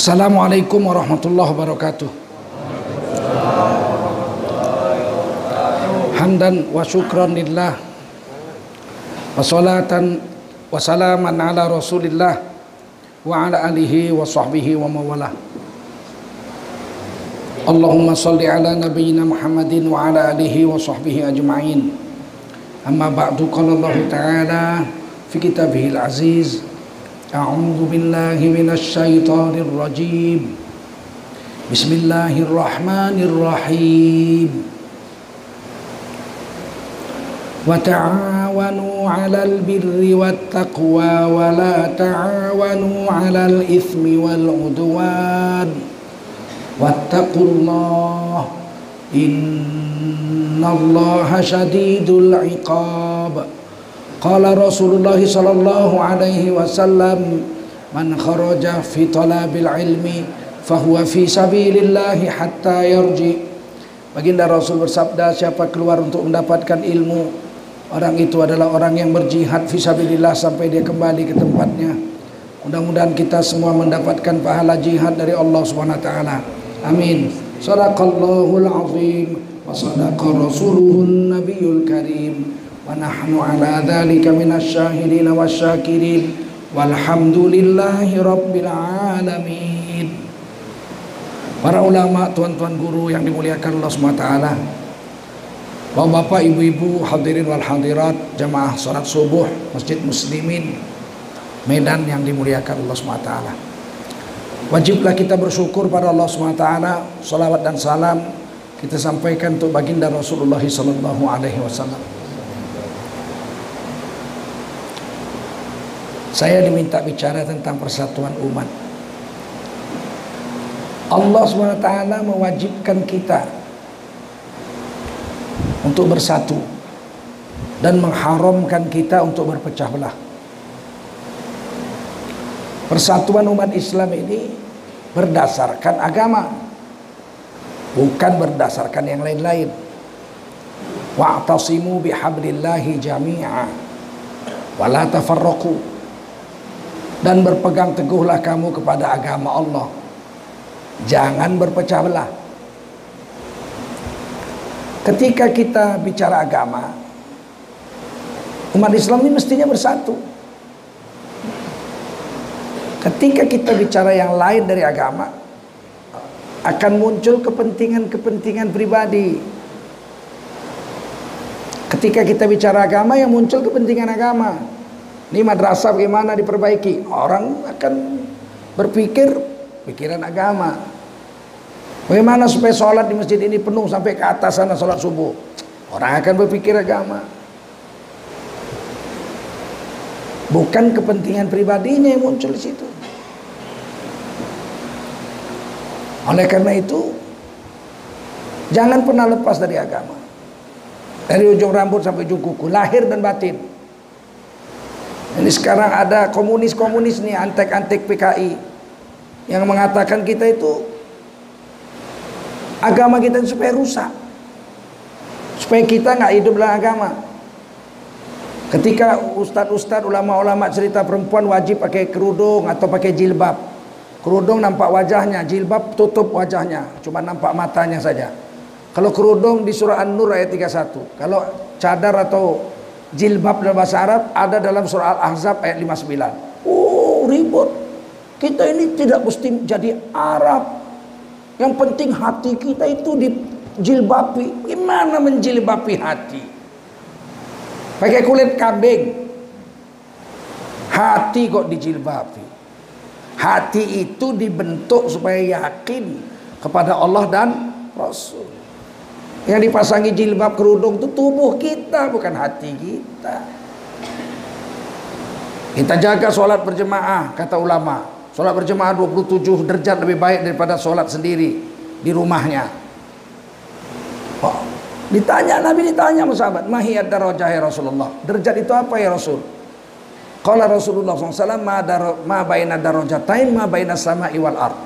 Assalamualaikum warahmatullahi wabarakatuh. Hamdan wa syukran lillah wa salatan wa salaman ala rasulillah wa ala alihi wa sahbihi wa mawalah. Allahumma salli ala nabiyyina Muhammadin wa ala alihi wa sahbihi ajma'in. Amma ba'du qala Allah Ta'ala fi kitabihil aziz أعوذ بالله من الشيطان الرجيم. بسم الله الرحمن الرحيم. وتعاونوا على البر والتقوى ولا تعاونوا على الإثم والعدوان. واتقوا الله إن الله شديد العقاب. Qala Rasulullah sallallahu alaihi wasallam man kharaja fi talabil ilmi fahuwa fi sabilillah hatta yarji. Baginda Rasul bersabda siapa keluar untuk mendapatkan ilmu orang itu adalah orang yang berjihad fi sabilillah sampai dia kembali ke tempatnya. Mudah-mudahan kita semua mendapatkan pahala jihad dari Allah Subhanahu wa taala. Amin. Shadaqallahul azim wa sadaqa rasuluhun nabiyul karim. ونحن على ذلك من الشاهدين والشاكرين والحمد لله رب العالمين Para ulama, tuan-tuan guru yang dimuliakan Allah SWT Bapak-bapak, ibu-ibu, hadirin wal hadirat Jamaah salat subuh, masjid muslimin Medan yang dimuliakan Allah SWT Wajiblah kita bersyukur pada Allah SWT Salawat dan salam kita sampaikan untuk baginda Rasulullah Sallallahu Saya diminta bicara tentang persatuan umat. Allah SWT mewajibkan kita untuk bersatu dan mengharamkan kita untuk berpecah belah. Persatuan umat Islam ini berdasarkan agama, bukan berdasarkan yang lain-lain. Wa'tasimu bihablillahi jami'a wa la tafarraqu dan berpegang teguhlah kamu kepada agama Allah. Jangan berpecah belah. Ketika kita bicara agama, umat Islam ini mestinya bersatu. Ketika kita bicara yang lain dari agama, akan muncul kepentingan-kepentingan pribadi. Ketika kita bicara agama, yang muncul kepentingan agama. Ini madrasah bagaimana diperbaiki? Orang akan berpikir pikiran agama. Bagaimana supaya sholat di masjid ini penuh sampai ke atas sana sholat subuh? Orang akan berpikir agama. Bukan kepentingan pribadinya yang muncul di situ. Oleh karena itu, jangan pernah lepas dari agama. Dari ujung rambut sampai ujung kuku, lahir dan batin. Ini sekarang ada komunis-komunis nih antek-antek PKI yang mengatakan kita itu agama kita supaya rusak. Supaya kita nggak hidup dalam agama. Ketika ustadz-ustadz ulama-ulama cerita perempuan wajib pakai kerudung atau pakai jilbab. Kerudung nampak wajahnya, jilbab tutup wajahnya, cuma nampak matanya saja. Kalau kerudung di surah An-Nur ayat 31. Kalau cadar atau jilbab dalam bahasa Arab ada dalam surah Al-Ahzab ayat 59. Oh, ribut. Kita ini tidak mesti jadi Arab. Yang penting hati kita itu dijilbabi. Gimana menjilbabi hati? Pakai kulit kambing. Hati kok dijilbabi. Hati itu dibentuk supaya yakin kepada Allah dan Rasul. Yang dipasangi jilbab kerudung itu tubuh kita bukan hati kita. Kita jaga sholat berjemaah kata ulama. Sholat berjemaah 27 derajat lebih baik daripada sholat sendiri di rumahnya. Oh, ditanya Nabi ditanya sama sahabat, "Mahiyat darajah ya Rasulullah?" Derajat itu apa ya Rasul? Qala Rasulullah SAW ma, dar, ma baina darajatain ma baina sama iwal ard.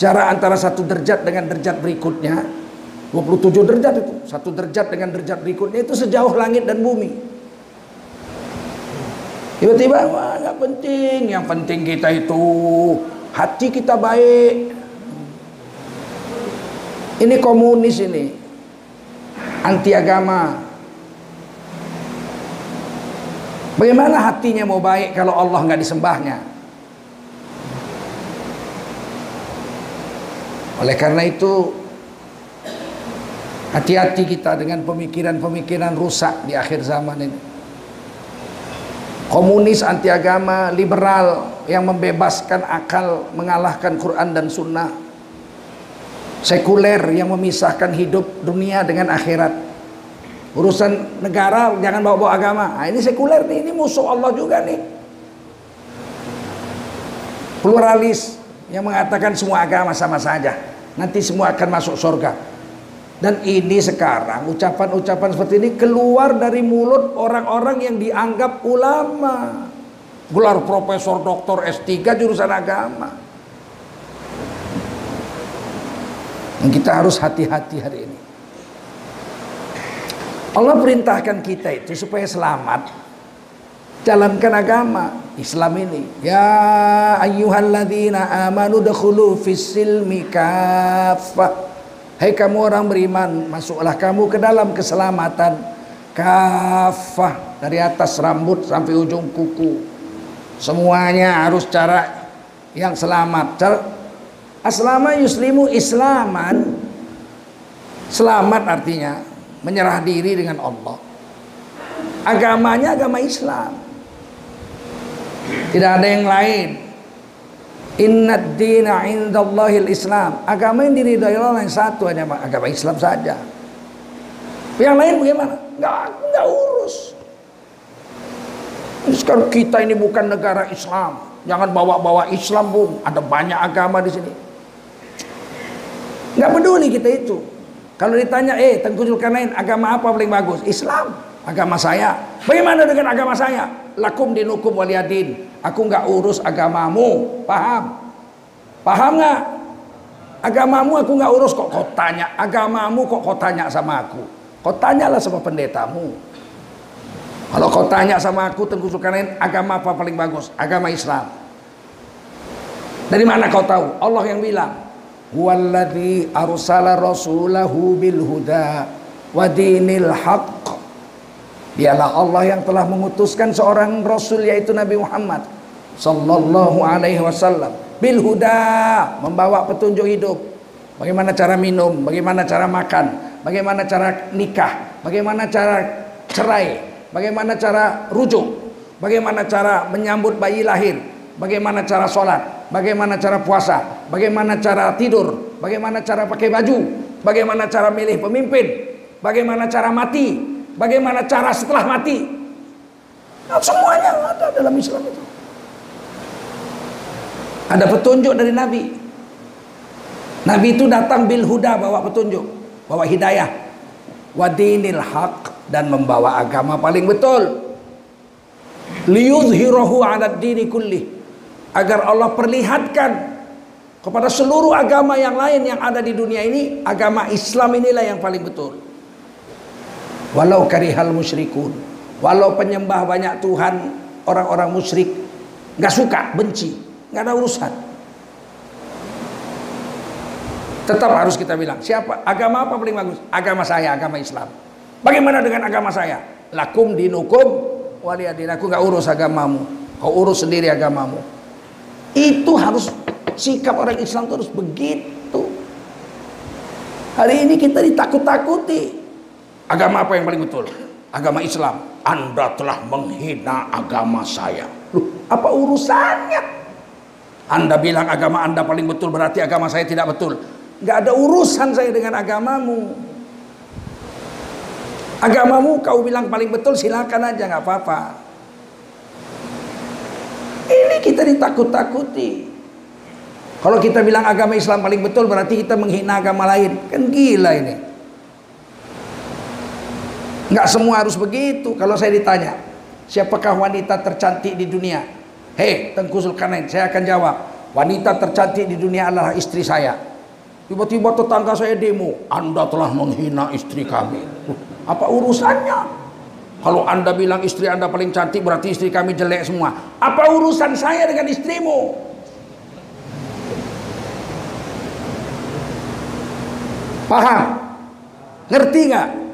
Jarak antara satu derajat dengan derajat berikutnya 27 derajat itu. Satu derajat dengan derajat berikutnya itu sejauh langit dan bumi. Tiba-tiba, wah nggak penting. Yang penting kita itu hati kita baik ini komunis ini anti agama bagaimana hatinya mau baik kalau Allah nggak disembahnya oleh karena itu hati-hati kita dengan pemikiran-pemikiran rusak di akhir zaman ini. Komunis anti agama liberal yang membebaskan akal mengalahkan Quran dan Sunnah. Sekuler yang memisahkan hidup dunia dengan akhirat. Urusan negara jangan bawa-bawa agama. Nah, ini sekuler nih ini musuh Allah juga nih. Pluralis yang mengatakan semua agama sama saja. Nanti semua akan masuk surga dan ini sekarang ucapan-ucapan seperti ini keluar dari mulut orang-orang yang dianggap ulama gelar profesor doktor S3 jurusan agama Dan kita harus hati-hati hari ini. Allah perintahkan kita itu supaya selamat jalankan agama Islam ini. Ya ayyuhalladzina amanu dakhulu fis silmi kaffah. Hai kamu orang beriman, masuklah kamu ke dalam keselamatan. Kafah dari atas rambut sampai ujung kuku. Semuanya harus cara yang selamat. Aslama yuslimu islaman. Selamat artinya Menyerah diri dengan Allah. Agamanya agama Islam. Tidak ada yang lain Inna dina indallahil Islam Agama yang diridhai Allah yang satu hanya agama Islam saja. Yang lain bagaimana? Enggak, enggak urus. Sekarang kita ini bukan negara Islam. Jangan bawa-bawa Islam bung. Ada banyak agama di sini. Nggak peduli kita itu. Kalau ditanya eh Tengku Zulkarnain agama apa paling bagus? Islam agama saya. Bagaimana dengan agama saya? Lakum dinukum waliyadin aku nggak urus agamamu. Paham? Paham nggak? Agamamu aku nggak urus kok. Kau tanya agamamu kok kau tanya sama aku? Kau tanyalah sama pendetamu. Kalau kau tanya sama aku Tengku Zulkarnain agama apa paling bagus? Agama Islam. Dari mana kau tahu? Allah yang bilang huwallazi arsala rasulahu bil huda wa dinil haqq dialah Allah yang telah mengutuskan seorang rasul yaitu Nabi Muhammad sallallahu alaihi wasallam bil huda membawa petunjuk hidup bagaimana cara minum bagaimana cara makan bagaimana cara nikah bagaimana cara cerai bagaimana cara rujuk bagaimana cara menyambut bayi lahir bagaimana cara sholat bagaimana cara puasa, bagaimana cara tidur, bagaimana cara pakai baju, bagaimana cara milih pemimpin, bagaimana cara mati, bagaimana cara setelah mati. Nah, semuanya ada dalam Islam itu. Ada petunjuk dari Nabi. Nabi itu datang bil huda bawa petunjuk, bawa hidayah. Wadinil haq dan membawa agama paling betul. Liyuzhirahu ala dini kullih agar Allah perlihatkan kepada seluruh agama yang lain yang ada di dunia ini agama Islam inilah yang paling betul walau karihal musyrikun. Walau penyembah banyak Tuhan orang-orang musyrik nggak suka benci nggak ada urusan. Tetap harus kita bilang siapa agama apa paling bagus? Agama saya agama Islam. Bagaimana dengan agama saya? Lakum dinukum waliyadin. Aku nggak urus agamamu. Kau urus sendiri agamamu. Itu harus sikap orang Islam itu harus begitu. Hari ini kita ditakut-takuti. Agama apa yang paling betul? Agama Islam. Anda telah menghina agama saya. Loh, apa urusannya? Anda bilang agama Anda paling betul berarti agama saya tidak betul. Gak ada urusan saya dengan agamamu. Agamamu kau bilang paling betul silakan aja nggak apa-apa. Ini kita ditakut-takuti. Kalau kita bilang agama Islam paling betul berarti kita menghina agama lain. Kan gila ini. Nggak semua harus begitu. Kalau saya ditanya, siapakah wanita tercantik di dunia? Hei, Tengku Zulkarnain, saya akan jawab. Wanita tercantik di dunia adalah istri saya. Tiba-tiba tetangga saya demo, Anda telah menghina istri kami. Apa urusannya? Kalau Anda bilang istri Anda paling cantik berarti istri kami jelek semua. Apa urusan saya dengan istrimu? Paham? Ngerti nggak?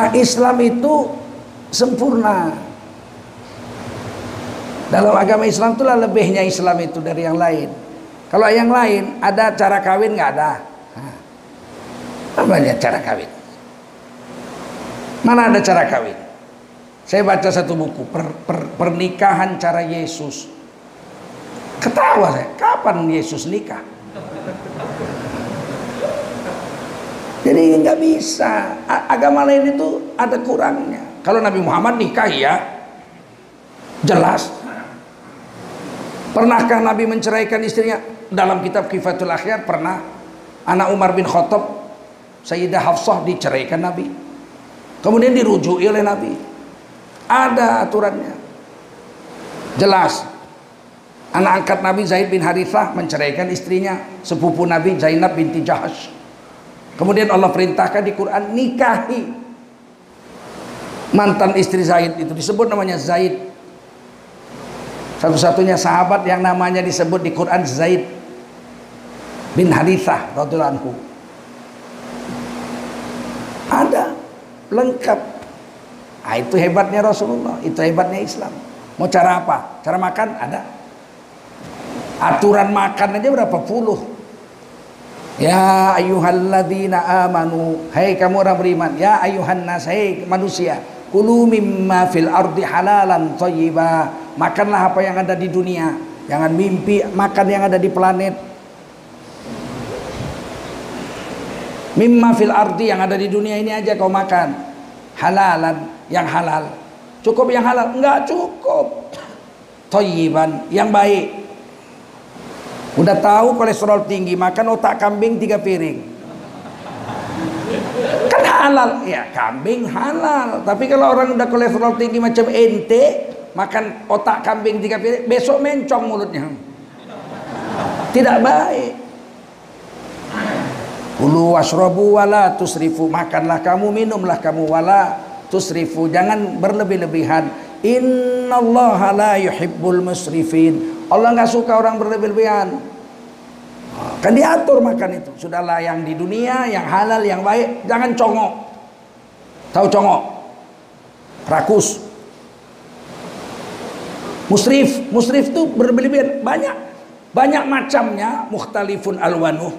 Nah Islam itu sempurna. Dalam agama Islam itulah lebihnya Islam itu dari yang lain. Kalau yang lain ada cara kawin nggak ada? Apa cara kawin. Mana ada cara kawin? Saya baca satu buku per, per, Pernikahan cara Yesus. Ketawa saya Kapan Yesus nikah Jadi nggak bisa. Agama lain itu ada kurangnya. Kalau Nabi Muhammad nikah ya jelas. Pernahkah Nabi menceraikan istrinya? Dalam kitab Kifatul Akhyar pernah. Anak Umar bin Khattab, Sayyidah Hafsah diceraikan Nabi. Kemudian dirujui oleh Nabi. Ada aturannya. Jelas. Anak angkat Nabi Zaid bin Harithah menceraikan istrinya, sepupu Nabi Zainab binti Jahash. Kemudian Allah perintahkan di Quran nikahi mantan istri Zaid itu disebut namanya Zaid. Satu-satunya sahabat yang namanya disebut di Quran Zaid bin Harithah radhiyallahu. Ada lengkap. Nah, itu hebatnya Rasulullah, itu hebatnya Islam. Mau cara apa? Cara makan ada. Aturan makan aja berapa puluh Ya ayyuhalladzina amanu. Hai kamu orang beriman. Ya ayuhan nas Hai manusia. Kulu mimma fil ardi halalan thayyiba Makanlah apa yang ada di dunia. Jangan mimpi makan yang ada di planet. Mimma fil ardi yang ada di dunia ini aja kau makan. Halalan Yang halal. Cukup yang halal? Enggak cukup. Thayyiban Yang baik Udah tahu kolesterol tinggi, makan otak kambing tiga piring. Kan halal, ya kambing halal. Tapi kalau orang udah kolesterol tinggi macam ente, makan otak kambing tiga piring, besok mencong mulutnya. Tidak baik. Ulu wasrobu wala tusrifu. Makanlah kamu, minumlah kamu wala tusrifu. Jangan berlebih-lebihan. Inna Allah la yuhibbul musrifin. Allah nggak suka orang berlebih-lebihan. Kan diatur makan itu. Sudahlah yang di dunia, yang halal, yang baik, jangan congok. Tahu congok? Rakus. Musrif, musrif itu berlebihan banyak. Banyak macamnya, mukhtalifun alwanuh.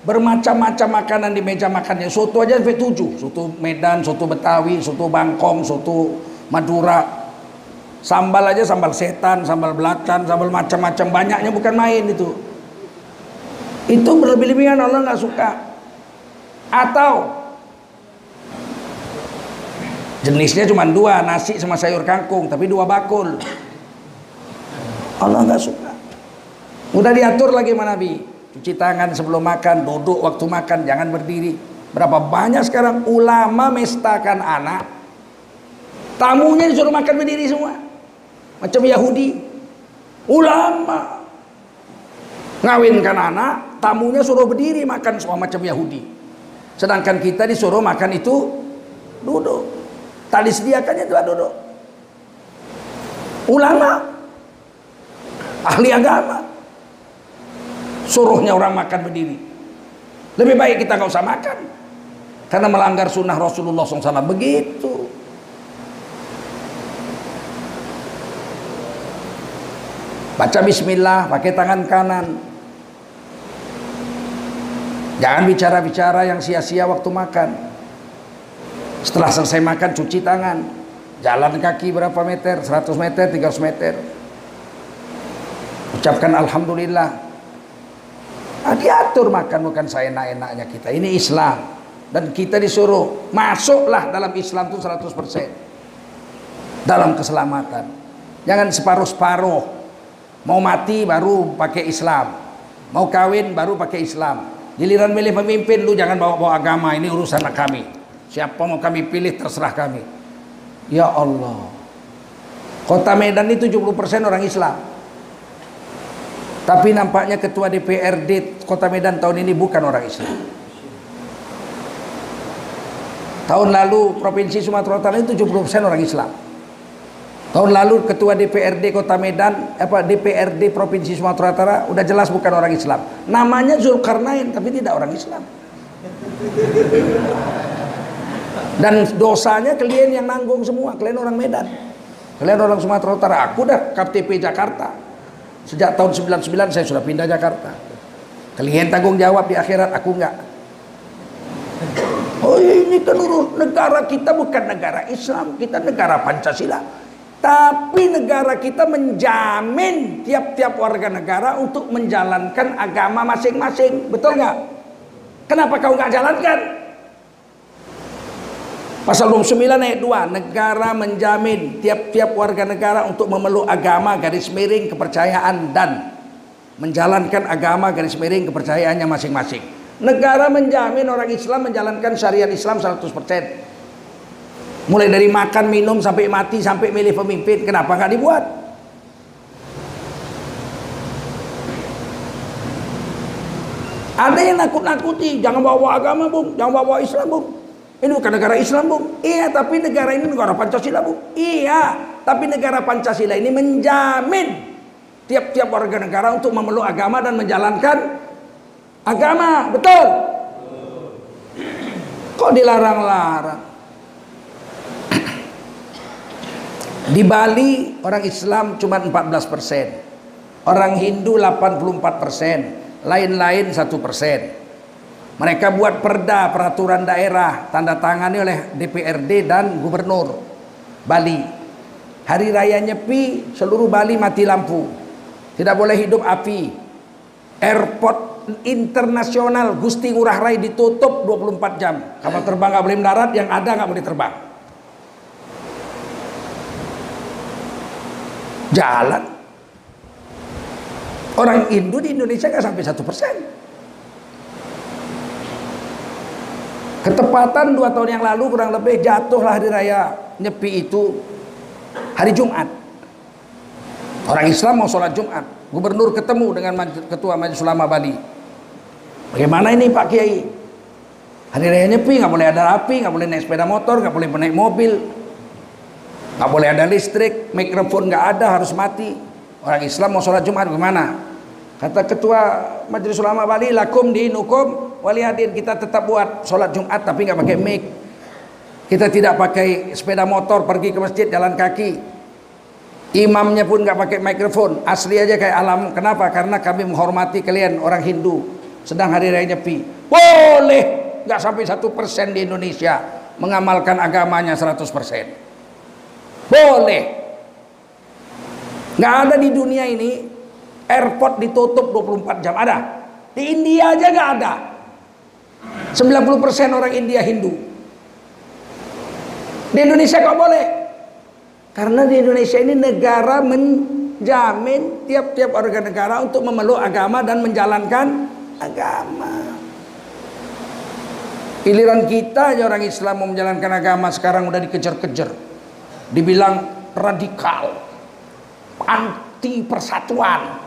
Bermacam-macam makanan di meja makannya. Soto aja sampai tujuh. Soto Medan, soto Betawi, soto Bangkong, soto Madura, Sambal aja sambal setan, sambal belacan, sambal macam-macam banyaknya bukan main itu. Itu berlebih-lebihan Allah nggak suka. Atau jenisnya cuma dua nasi sama sayur kangkung tapi dua bakul. Allah nggak suka. Udah diatur lagi mana Nabi. Cuci tangan sebelum makan, duduk waktu makan, jangan berdiri. Berapa banyak sekarang ulama mestakan anak, tamunya disuruh makan berdiri semua macam Yahudi. Ulama. Ngawinkan anak tamunya suruh berdiri makan semua macam Yahudi. Sedangkan kita disuruh makan itu duduk. Tadi sediakannya itu duduk. Ulama. Ahli agama. Suruhnya orang makan berdiri. Lebih baik kita nggak usah makan. Karena melanggar sunnah Rasulullah SAW begitu Baca bismillah pakai tangan kanan. Jangan bicara-bicara yang sia-sia waktu makan. Setelah selesai makan cuci tangan. Jalan kaki berapa meter? 100 meter, 300 meter. Ucapkan alhamdulillah. Nah, diatur makan bukan saya enak-enaknya kita. Ini Islam. Dan kita disuruh masuklah dalam Islam itu 100%. Dalam keselamatan. Jangan separuh-separuh. Mau mati baru pakai Islam. Mau kawin baru pakai Islam. Giliran milih pemimpin lu jangan bawa-bawa agama, ini urusan kami. Siapa mau kami pilih terserah kami. Ya Allah. Kota Medan ini 70% orang Islam. Tapi nampaknya ketua DPRD Kota Medan tahun ini bukan orang Islam. Tahun lalu Provinsi Sumatera Utara itu 70% orang Islam. Tahun lalu Ketua DPRD Kota Medan, apa DPRD Provinsi Sumatera Utara udah jelas bukan orang Islam. Namanya Zulkarnain tapi tidak orang Islam. Dan dosanya kalian yang nanggung semua, kalian orang Medan. Kalian orang Sumatera Utara, aku dah KTP Jakarta. Sejak tahun 99 saya sudah pindah Jakarta. Kalian tanggung jawab di akhirat, aku enggak. Oh ini kan negara kita bukan negara Islam, kita negara Pancasila. Tapi negara kita menjamin tiap-tiap warga negara untuk menjalankan agama masing-masing. Betul nggak? Kenapa kau nggak jalankan? Pasal 29 ayat 2, negara menjamin tiap-tiap warga negara untuk memeluk agama garis miring kepercayaan dan menjalankan agama garis miring kepercayaannya masing-masing. Negara menjamin orang Islam menjalankan syariat Islam 100%. Mulai dari makan, minum sampai mati sampai milih pemimpin, kenapa nggak dibuat? Ada yang nakut-nakuti, jangan bawa agama, Bung, jangan bawa Islam, Bung. Ini bukan negara Islam, Bung. Iya, tapi negara ini negara Pancasila, Bung. Iya, tapi negara Pancasila ini menjamin tiap-tiap warga negara untuk memeluk agama dan menjalankan agama. Betul? Kok dilarang-larang? Di Bali orang Islam cuma 14 persen. Orang Hindu 84 persen. Lain-lain 1 persen. Mereka buat perda peraturan daerah tanda tangani oleh DPRD dan gubernur Bali. Hari raya Nyepi seluruh Bali mati lampu. Tidak boleh hidup api. Airport internasional Gusti Ngurah Rai ditutup 24 jam. Kapal terbang nggak boleh mendarat, yang ada nggak boleh terbang. Jalan. Orang Hindu di Indonesia nggak sampai satu persen. Ketepatan dua tahun yang lalu kurang lebih jatuhlah hari raya Nyepi itu hari Jumat. Orang Islam mau sholat Jumat. Gubernur ketemu dengan Ketua Majelis Ulama Bali. Bagaimana ini Pak Kiai? Hari raya Nyepi nggak boleh ada api, nggak boleh naik sepeda motor, nggak boleh naik mobil, nggak boleh ada listrik, mikrofon nggak ada harus mati. Orang Islam mau sholat Jumat gimana? Kata Ketua Majelis Ulama Bali, lakum dinukum Walihadin kita tetap buat sholat Jumat tapi nggak pakai mic. Kita tidak pakai sepeda motor pergi ke masjid jalan kaki. Imamnya pun nggak pakai mikrofon. Asli aja kayak alam. Kenapa? Karena kami menghormati kalian orang Hindu. Sedang hari raya Nyepi. Boleh nggak sampai satu persen di Indonesia mengamalkan agamanya 100 persen. Boleh. Nggak ada di dunia ini airport ditutup 24 jam. Ada? Di India aja nggak ada. 90% orang India Hindu. Di Indonesia kok boleh? Karena di Indonesia ini negara menjamin tiap-tiap warga negara untuk memeluk agama dan menjalankan agama. Giliran kita aja orang Islam mau menjalankan agama sekarang udah dikejar-kejar. Dibilang radikal, anti persatuan.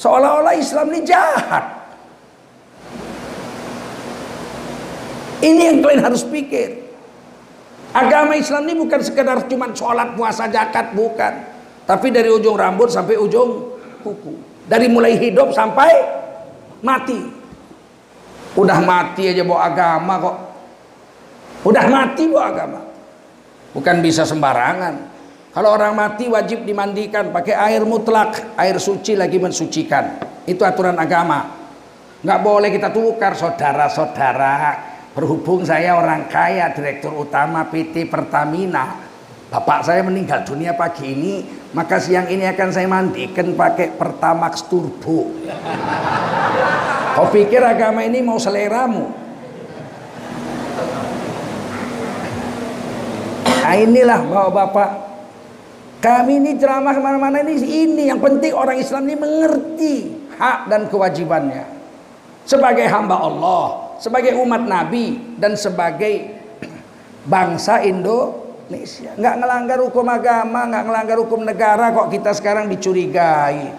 Seolah-olah Islam ini jahat. Ini yang kalian harus pikir. Agama Islam ini bukan sekedar cuma sholat, puasa, zakat, bukan. Tapi dari ujung rambut sampai ujung kuku. Dari mulai hidup sampai mati. Udah mati aja bawa agama kok. Udah mati bawa agama. Bukan bisa sembarangan. Kalau orang mati wajib dimandikan pakai air mutlak, air suci lagi mensucikan. Itu aturan agama. Nggak boleh kita tukar saudara-saudara Berhubung saya orang kaya, direktur utama PT Pertamina, bapak saya meninggal dunia pagi ini, maka siang ini akan saya mandikan pakai Pertamax Turbo. Kau pikir agama ini mau seleramu? Nah inilah bapak-bapak kami ini ceramah ke mana-mana ini ini yang penting orang Islam ini mengerti hak dan kewajibannya sebagai hamba Allah sebagai umat Nabi dan sebagai bangsa Indonesia. Nggak ngelanggar hukum agama, nggak ngelanggar hukum negara kok kita sekarang dicurigai.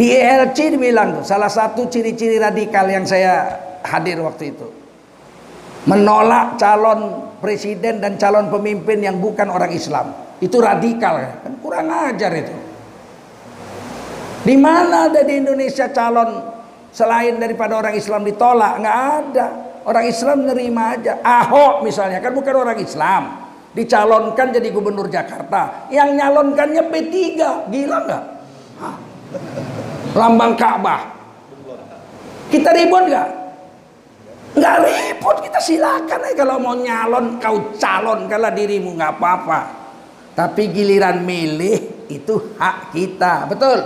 Di ELC dibilang salah satu ciri-ciri radikal yang saya hadir waktu itu. Menolak calon presiden dan calon pemimpin yang bukan orang Islam. Itu radikal kan kurang ajar itu. Di mana ada di Indonesia calon selain daripada orang Islam ditolak? Nggak ada. Orang Islam nerima aja. Ahok misalnya kan bukan orang Islam. Dicalonkan jadi gubernur Jakarta. Yang nyalonkannya P3. Gila nggak? Lambang Ka'bah. Kita ribut nggak? Nggak ribut kita silakan aja kalau mau nyalon kau calon kalau dirimu nggak apa-apa. Tapi giliran milih itu hak kita, betul?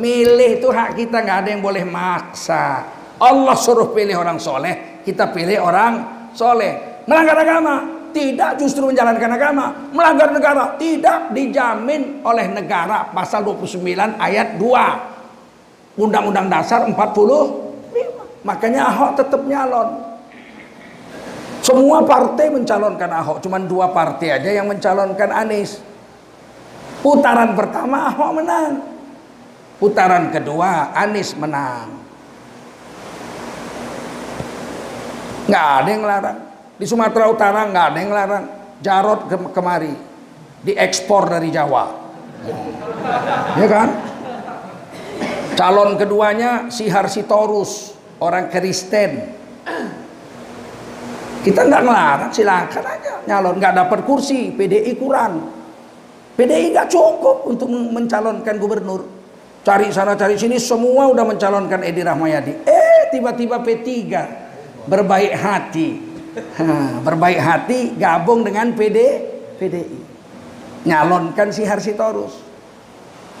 Milih itu hak kita nggak ada yang boleh maksa. Allah suruh pilih orang soleh, kita pilih orang soleh. Melanggar agama, tidak justru menjalankan agama. Melanggar negara, tidak dijamin oleh negara. Pasal 29 ayat 2. Undang-Undang Dasar 40 Makanya Ahok tetap nyalon. Semua partai mencalonkan Ahok, cuma dua partai aja yang mencalonkan Anies. Putaran pertama Ahok menang. Putaran kedua Anies menang. Nggak ada yang larang. Di Sumatera Utara nggak ada yang larang. Jarot ke kemari. Diekspor dari Jawa. Ya kan? Calon keduanya Sihar Sitorus orang Kristen. Kita nggak ngelarang silakan aja. Nyalon nggak dapat kursi PDI kurang. PDI nggak cukup untuk mencalonkan gubernur. Cari sana cari sini semua udah mencalonkan Edi Rahmayadi. Eh tiba-tiba P3 berbaik hati. Berbaik hati gabung dengan PD PDI nyalonkan si Harsitorus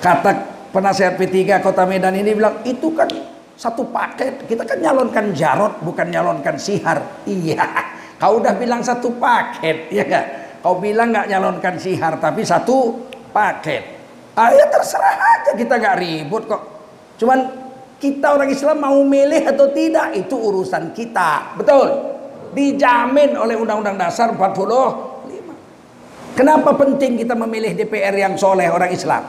kata penasehat P3 Kota Medan ini bilang itu kan satu paket. Kita kan nyalonkan Jarot bukan nyalonkan Sihar. Iya. Kau udah bilang satu paket ya gak kau bilang nggak nyalonkan Sihar tapi satu paket. Ah ya terserah aja. Kita nggak ribut kok. Cuman kita orang Islam mau milih atau tidak itu urusan kita. Betul? Dijamin oleh Undang-Undang Dasar 45 kenapa penting kita memilih DPR yang soleh orang Islam?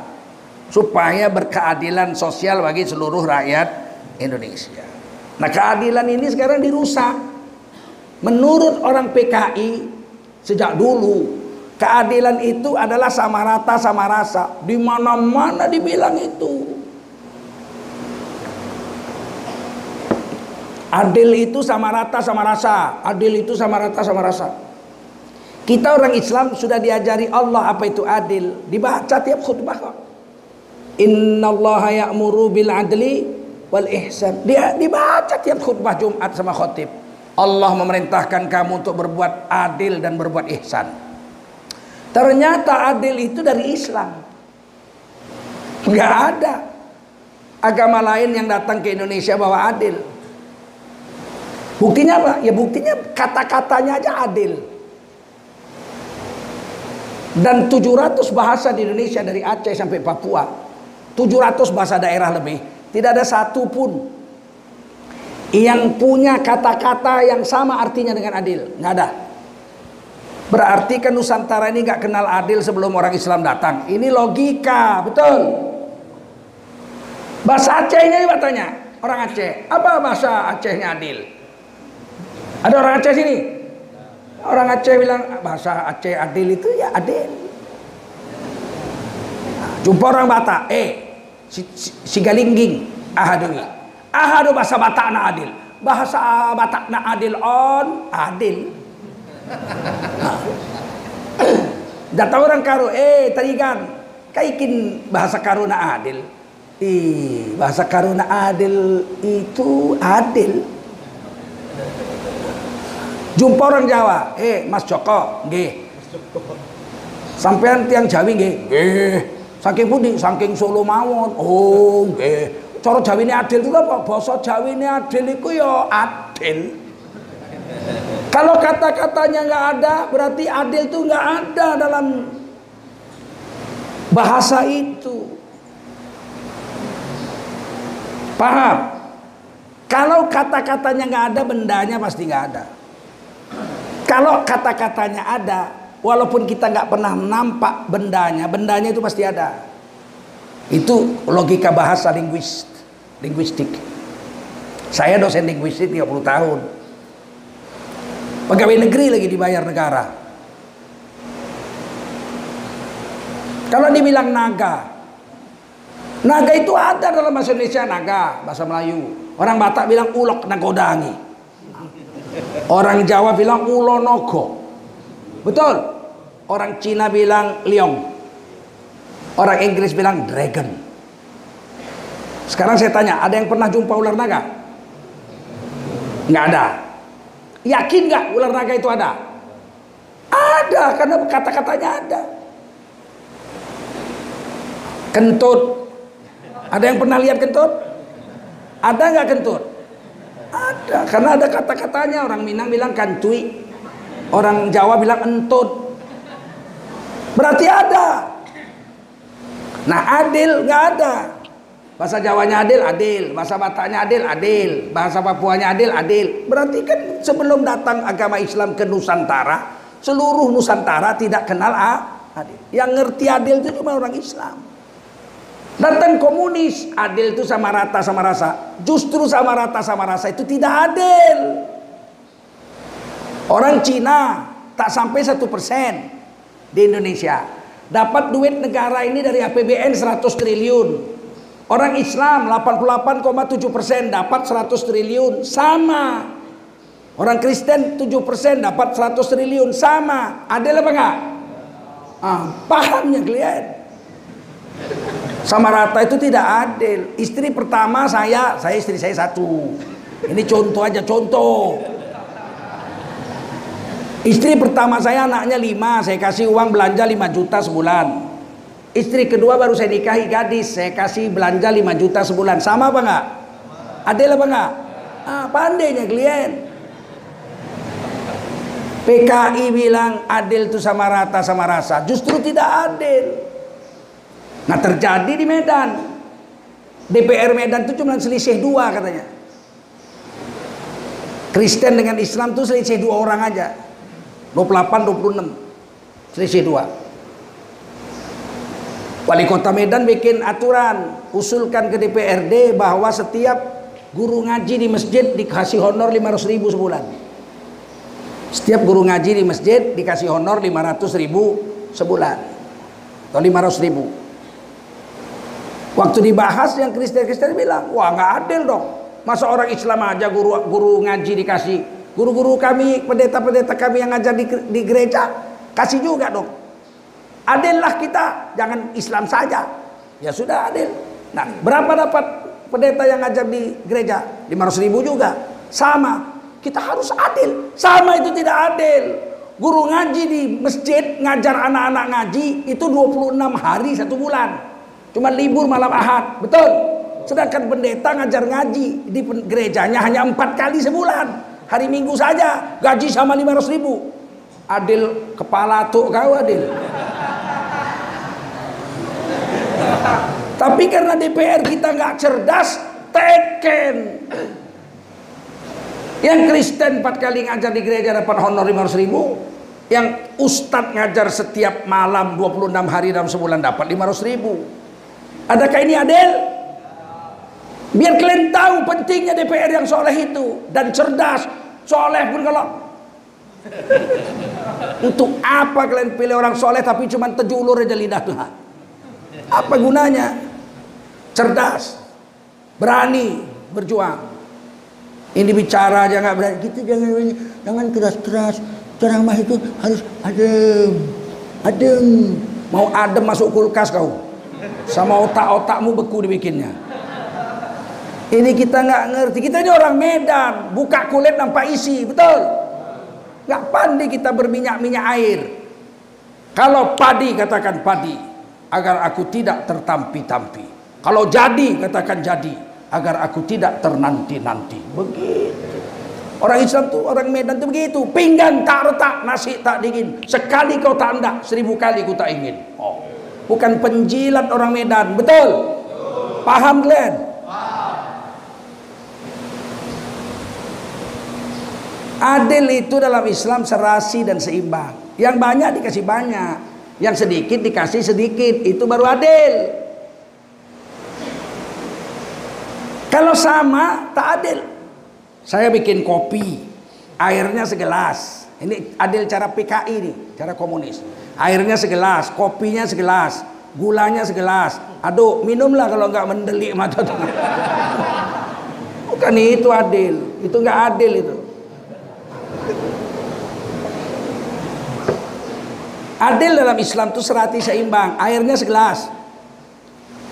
Supaya berkeadilan sosial bagi seluruh rakyat Indonesia. Nah keadilan ini sekarang dirusak. Menurut orang PKI sejak dulu keadilan itu adalah sama rata sama rasa. Di mana-mana dibilang itu. Adil itu sama rata sama rasa. Adil itu sama rata sama rasa. Kita orang Islam sudah diajari Allah apa itu adil. Dibaca tiap khutbah kok. Inna Allah ya'muru bil adli wal ihsan. Dia dibaca tiap khutbah Jumat sama khotib. Allah memerintahkan kamu untuk berbuat adil dan berbuat ihsan. Ternyata adil itu dari Islam. Enggak ada agama lain yang datang ke Indonesia bawa adil. Buktinya apa? Ya buktinya kata-katanya aja adil. Dan 700 bahasa di Indonesia dari Aceh sampai Papua. 700 bahasa daerah lebih tidak ada satupun yang punya kata-kata yang sama artinya dengan adil. Nggak ada. Berarti kan Nusantara ini nggak kenal adil sebelum orang Islam datang. Ini logika, betul. Bahasa Acehnya juga tanya. Orang Aceh, apa bahasa Acehnya adil? Ada orang Aceh sini? Orang Aceh bilang bahasa Aceh adil itu ya adil. Jumpa orang Batak, eh si, galingging. Ahadui ahadu bahasa Batak na adil. Bahasa Batak na adil on adil. Datang orang karo eh tarigan kaikin bahasa karo na adil. Ih, bahasa karo na adil itu adil. Jumpa orang Jawa eh Mas Joko nggih. Sampean tiang Jawi nggih? Nggih Saking pundi? Saking Solo mawon. Oh, nggih. Cara Jawine adil itu apa? Basa Jawine adil iku ya adil. Kalau kata-katanya nggak ada, berarti adil itu nggak ada dalam bahasa itu. Paham? Kalau kata-katanya nggak ada, bendanya pasti nggak ada. Kalau kata-katanya ada, Walaupun kita nggak pernah nampak bendanya, bendanya itu pasti ada. Itu logika bahasa linguist, linguistik. Saya dosen linguistik 30 tahun. Pegawai negeri lagi dibayar negara. Kalau dibilang naga, naga itu ada dalam bahasa Indonesia naga, bahasa Melayu. Orang Batak bilang ulok nagodangi. Orang Jawa bilang ulonogo. Betul. Orang Cina bilang liong. Orang Inggris bilang dragon. Sekarang saya tanya, ada yang pernah jumpa ular naga? Nggak ada. Yakin nggak ular naga itu ada? Ada, karena kata-katanya ada. Kentut. Ada yang pernah lihat kentut? Ada nggak kentut? Ada, karena ada kata-katanya. Orang Minang bilang kantui, orang Jawa bilang entut. Berarti ada. Nah adil nggak ada. Bahasa Jawanya adil, adil. Bahasa Bataknya adil, adil. Bahasa Papuanya adil, adil. Berarti kan sebelum datang agama Islam ke Nusantara, seluruh Nusantara tidak kenal adil. Yang ngerti adil itu cuma orang Islam. Datang komunis, adil itu sama rata sama rasa. Justru sama rata sama rasa itu tidak adil. Orang Cina tak sampai satu persen di Indonesia. Dapat duit negara ini dari APBN 100 triliun. Orang Islam 88,7 persen dapat 100 triliun. Sama. Orang Kristen 7 persen dapat 100 triliun. Sama. Adil apa enggak? Ah, pahamnya kalian. Sama rata itu tidak adil. Istri pertama saya, saya istri saya satu. Ini contoh aja, contoh. Istri pertama saya anaknya lima, saya kasih uang belanja 5 juta sebulan. Istri kedua baru saya nikahi gadis, saya kasih belanja 5 juta sebulan. Sama apa enggak? Adil apa enggak? Ah, pandainya klien. PKI bilang adil itu sama rata sama rasa. Justru tidak adil. Nah terjadi di Medan. DPR Medan itu cuma selisih dua katanya. Kristen dengan Islam itu selisih dua orang aja. 28, 26. Selisih dua. Wali kota Medan bikin aturan. Usulkan ke DPRD bahwa setiap guru ngaji di masjid dikasih honor 500 ribu sebulan. Setiap guru ngaji di masjid dikasih honor 500 ribu sebulan. Atau 500 ribu. Waktu dibahas yang Kristen-Kristen bilang, wah nggak adil dong. Masa orang Islam aja guru guru ngaji dikasih. Guru-guru kami, pendeta-pendeta kami yang ngajar di, di gereja, kasih juga dong. Adillah kita, jangan Islam saja. Ya sudah adil. Nah, berapa dapat pendeta yang ngajar di gereja? 500 ribu juga. Sama. Kita harus adil. Sama itu tidak adil. Guru ngaji di masjid ngajar anak-anak ngaji itu 26 hari satu bulan. Cuma libur malam ahad. Betul. Sedangkan pendeta ngajar ngaji di gerejanya hanya empat kali sebulan. Hari minggu saja. Gaji sama 500 ribu. Adil kepala tuh kau adil. Tapi karena DPR kita nggak cerdas, teken. Yang Kristen empat kali ngajar di gereja dapat honor 500 ribu. Yang Ustadz ngajar setiap malam 26 hari dalam sebulan dapat 500 ribu. Adakah ini adil? Biar kalian tahu pentingnya DPR yang soleh itu dan cerdas. Soleh pun kalau untuk apa kalian pilih orang soleh tapi cuma tejulur aja Tuhan? Apa gunanya? Cerdas, berani berjuang. Ini bicara aja nggak berani. Kita jangan jangan keras-keras. Ceramah itu harus adem, adem. Mau adem masuk kulkas kau. Sama otak-otakmu beku dibikinnya. Ini kita nggak ngerti. Kita ini orang Medan, buka kulit nampak isi, betul? Nggak pandai kita berminyak-minyak air. Kalau padi katakan padi, agar aku tidak tertampi-tampi. Kalau jadi katakan jadi, agar aku tidak ternanti-nanti. Begitu. Orang Islam tuh, orang Medan tuh begitu. Pinggan tak retak, nasi tak dingin. Sekali kau tak hendak, seribu kali ku tak ingin. Oh bukan penjilat orang Medan. Betul? Paham kalian? Adil itu dalam Islam serasi dan seimbang. Yang banyak dikasih banyak, yang sedikit dikasih sedikit, itu baru adil. Kalau sama, tak adil. Saya bikin kopi, airnya segelas. Ini adil cara PKI nih, cara komunis. Airnya segelas, kopinya segelas, gulanya segelas. Aduh, minumlah kalau nggak mendelik mata. Bukan itu adil, itu nggak adil itu. Adil dalam Islam itu serati seimbang. Airnya segelas.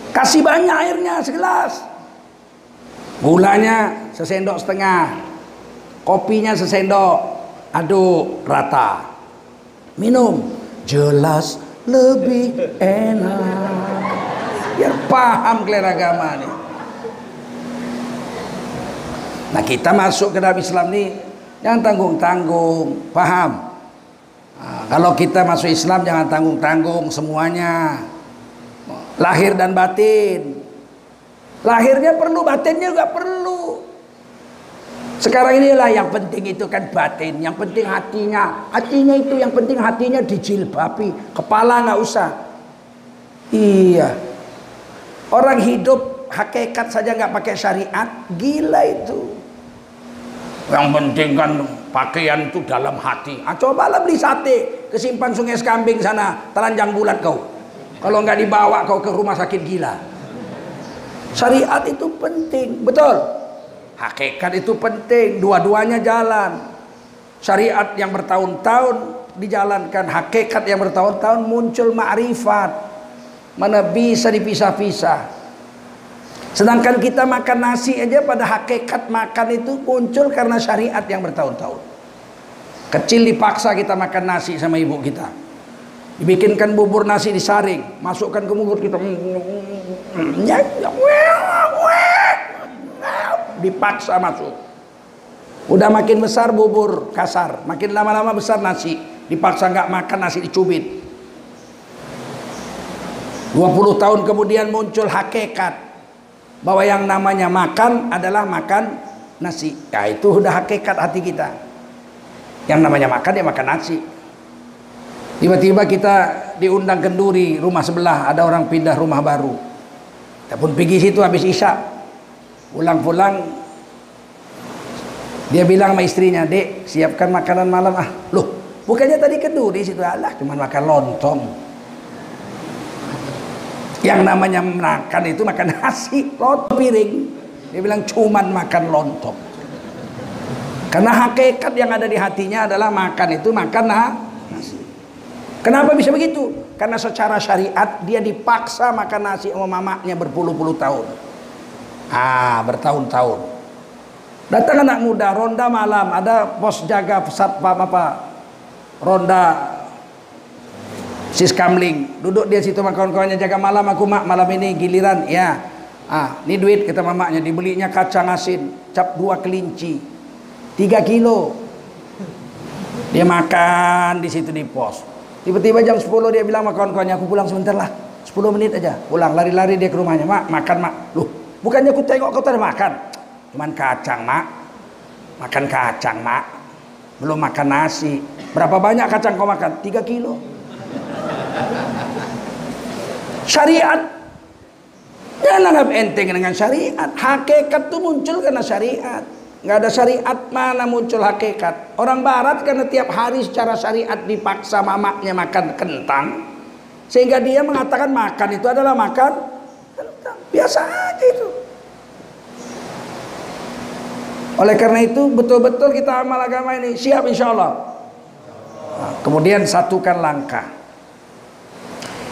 Kasih banyak airnya segelas. Gulanya sesendok setengah. Kopinya sesendok. Aduk rata. Minum. Jelas lebih enak. Biar paham kalian agama nih. Nah kita masuk ke dalam Islam nih jangan tanggung-tanggung, paham? Kalau kita masuk Islam jangan tanggung-tanggung semuanya. Lahir dan batin. Lahirnya perlu, batinnya juga perlu. Sekarang inilah yang penting itu kan batin, yang penting hatinya. Hatinya itu yang penting hatinya dijilbabi, kepala nggak usah. Iya. Orang hidup hakikat saja nggak pakai syariat, gila itu. Yang penting kan pakaian itu dalam hati. Ah, cobalah beli sate ke simpan sungai Sekambing sana, telanjang bulat kau. Kalau nggak dibawa kau ke rumah sakit gila. Syariat itu penting, betul. Hakikat itu penting, dua-duanya jalan. Syariat yang bertahun-tahun dijalankan, hakikat yang bertahun-tahun muncul ma'rifat. Mana bisa dipisah-pisah. Sedangkan kita makan nasi aja pada hakikat makan itu muncul karena syariat yang bertahun-tahun. Kecil dipaksa kita makan nasi sama ibu kita. Dibikinkan bubur nasi disaring, masukkan ke mulut kita. Dipaksa masuk. Udah makin besar bubur kasar, makin lama-lama besar nasi. Dipaksa nggak makan nasi dicubit. 20 tahun kemudian muncul hakikat bahwa yang namanya makan adalah makan nasi. Ya itu udah hakikat hati kita. Yang namanya makan ya makan nasi. Tiba-tiba kita diundang kenduri rumah sebelah ada orang pindah rumah baru. Kita pun pergi situ habis isya. Pulang-pulang dia bilang sama istrinya, "Dek, siapkan makanan malam ah." Loh, bukannya tadi kenduri situ Allah cuma makan lontong. Yang namanya makan itu makan nasi, lontong piring. Dia bilang cuman makan lontong. Karena hakikat yang ada di hatinya adalah makan itu makan nasi. Kenapa bisa begitu? Karena secara syariat dia dipaksa makan nasi sama mamanya berpuluh-puluh tahun. Ah, bertahun-tahun. Datang anak muda, ronda malam, ada pos jaga satpam apa? Ronda Sis Kamling duduk dia situ sama kawan-kawannya jaga malam aku mak malam ini giliran ya ah ini duit kata mamaknya dibelinya kacang asin cap dua kelinci tiga kilo. Dia makan di situ di pos. Tiba-tiba jam 10 dia bilang sama kawan-kawannya aku pulang sebentar lah. 10 menit aja. Pulang lari-lari dia ke rumahnya. Mak makan mak. Loh bukannya aku tengok kau tadi makan? Cuman kacang mak. Makan kacang mak. Belum makan nasi. Berapa banyak kacang kau makan? 3 kilo. Syariat. Jangan anggap enteng dengan syariat. Hakikat itu muncul karena syariat. Nggak ada syariat mana muncul hakikat. Orang barat karena tiap hari secara syariat dipaksa mamaknya makan kentang. Sehingga dia mengatakan makan itu adalah makan kentang. Biasa aja itu. Oleh karena itu betul-betul kita amal agama ini siap insya Allah. Nah, kemudian satukan langkah.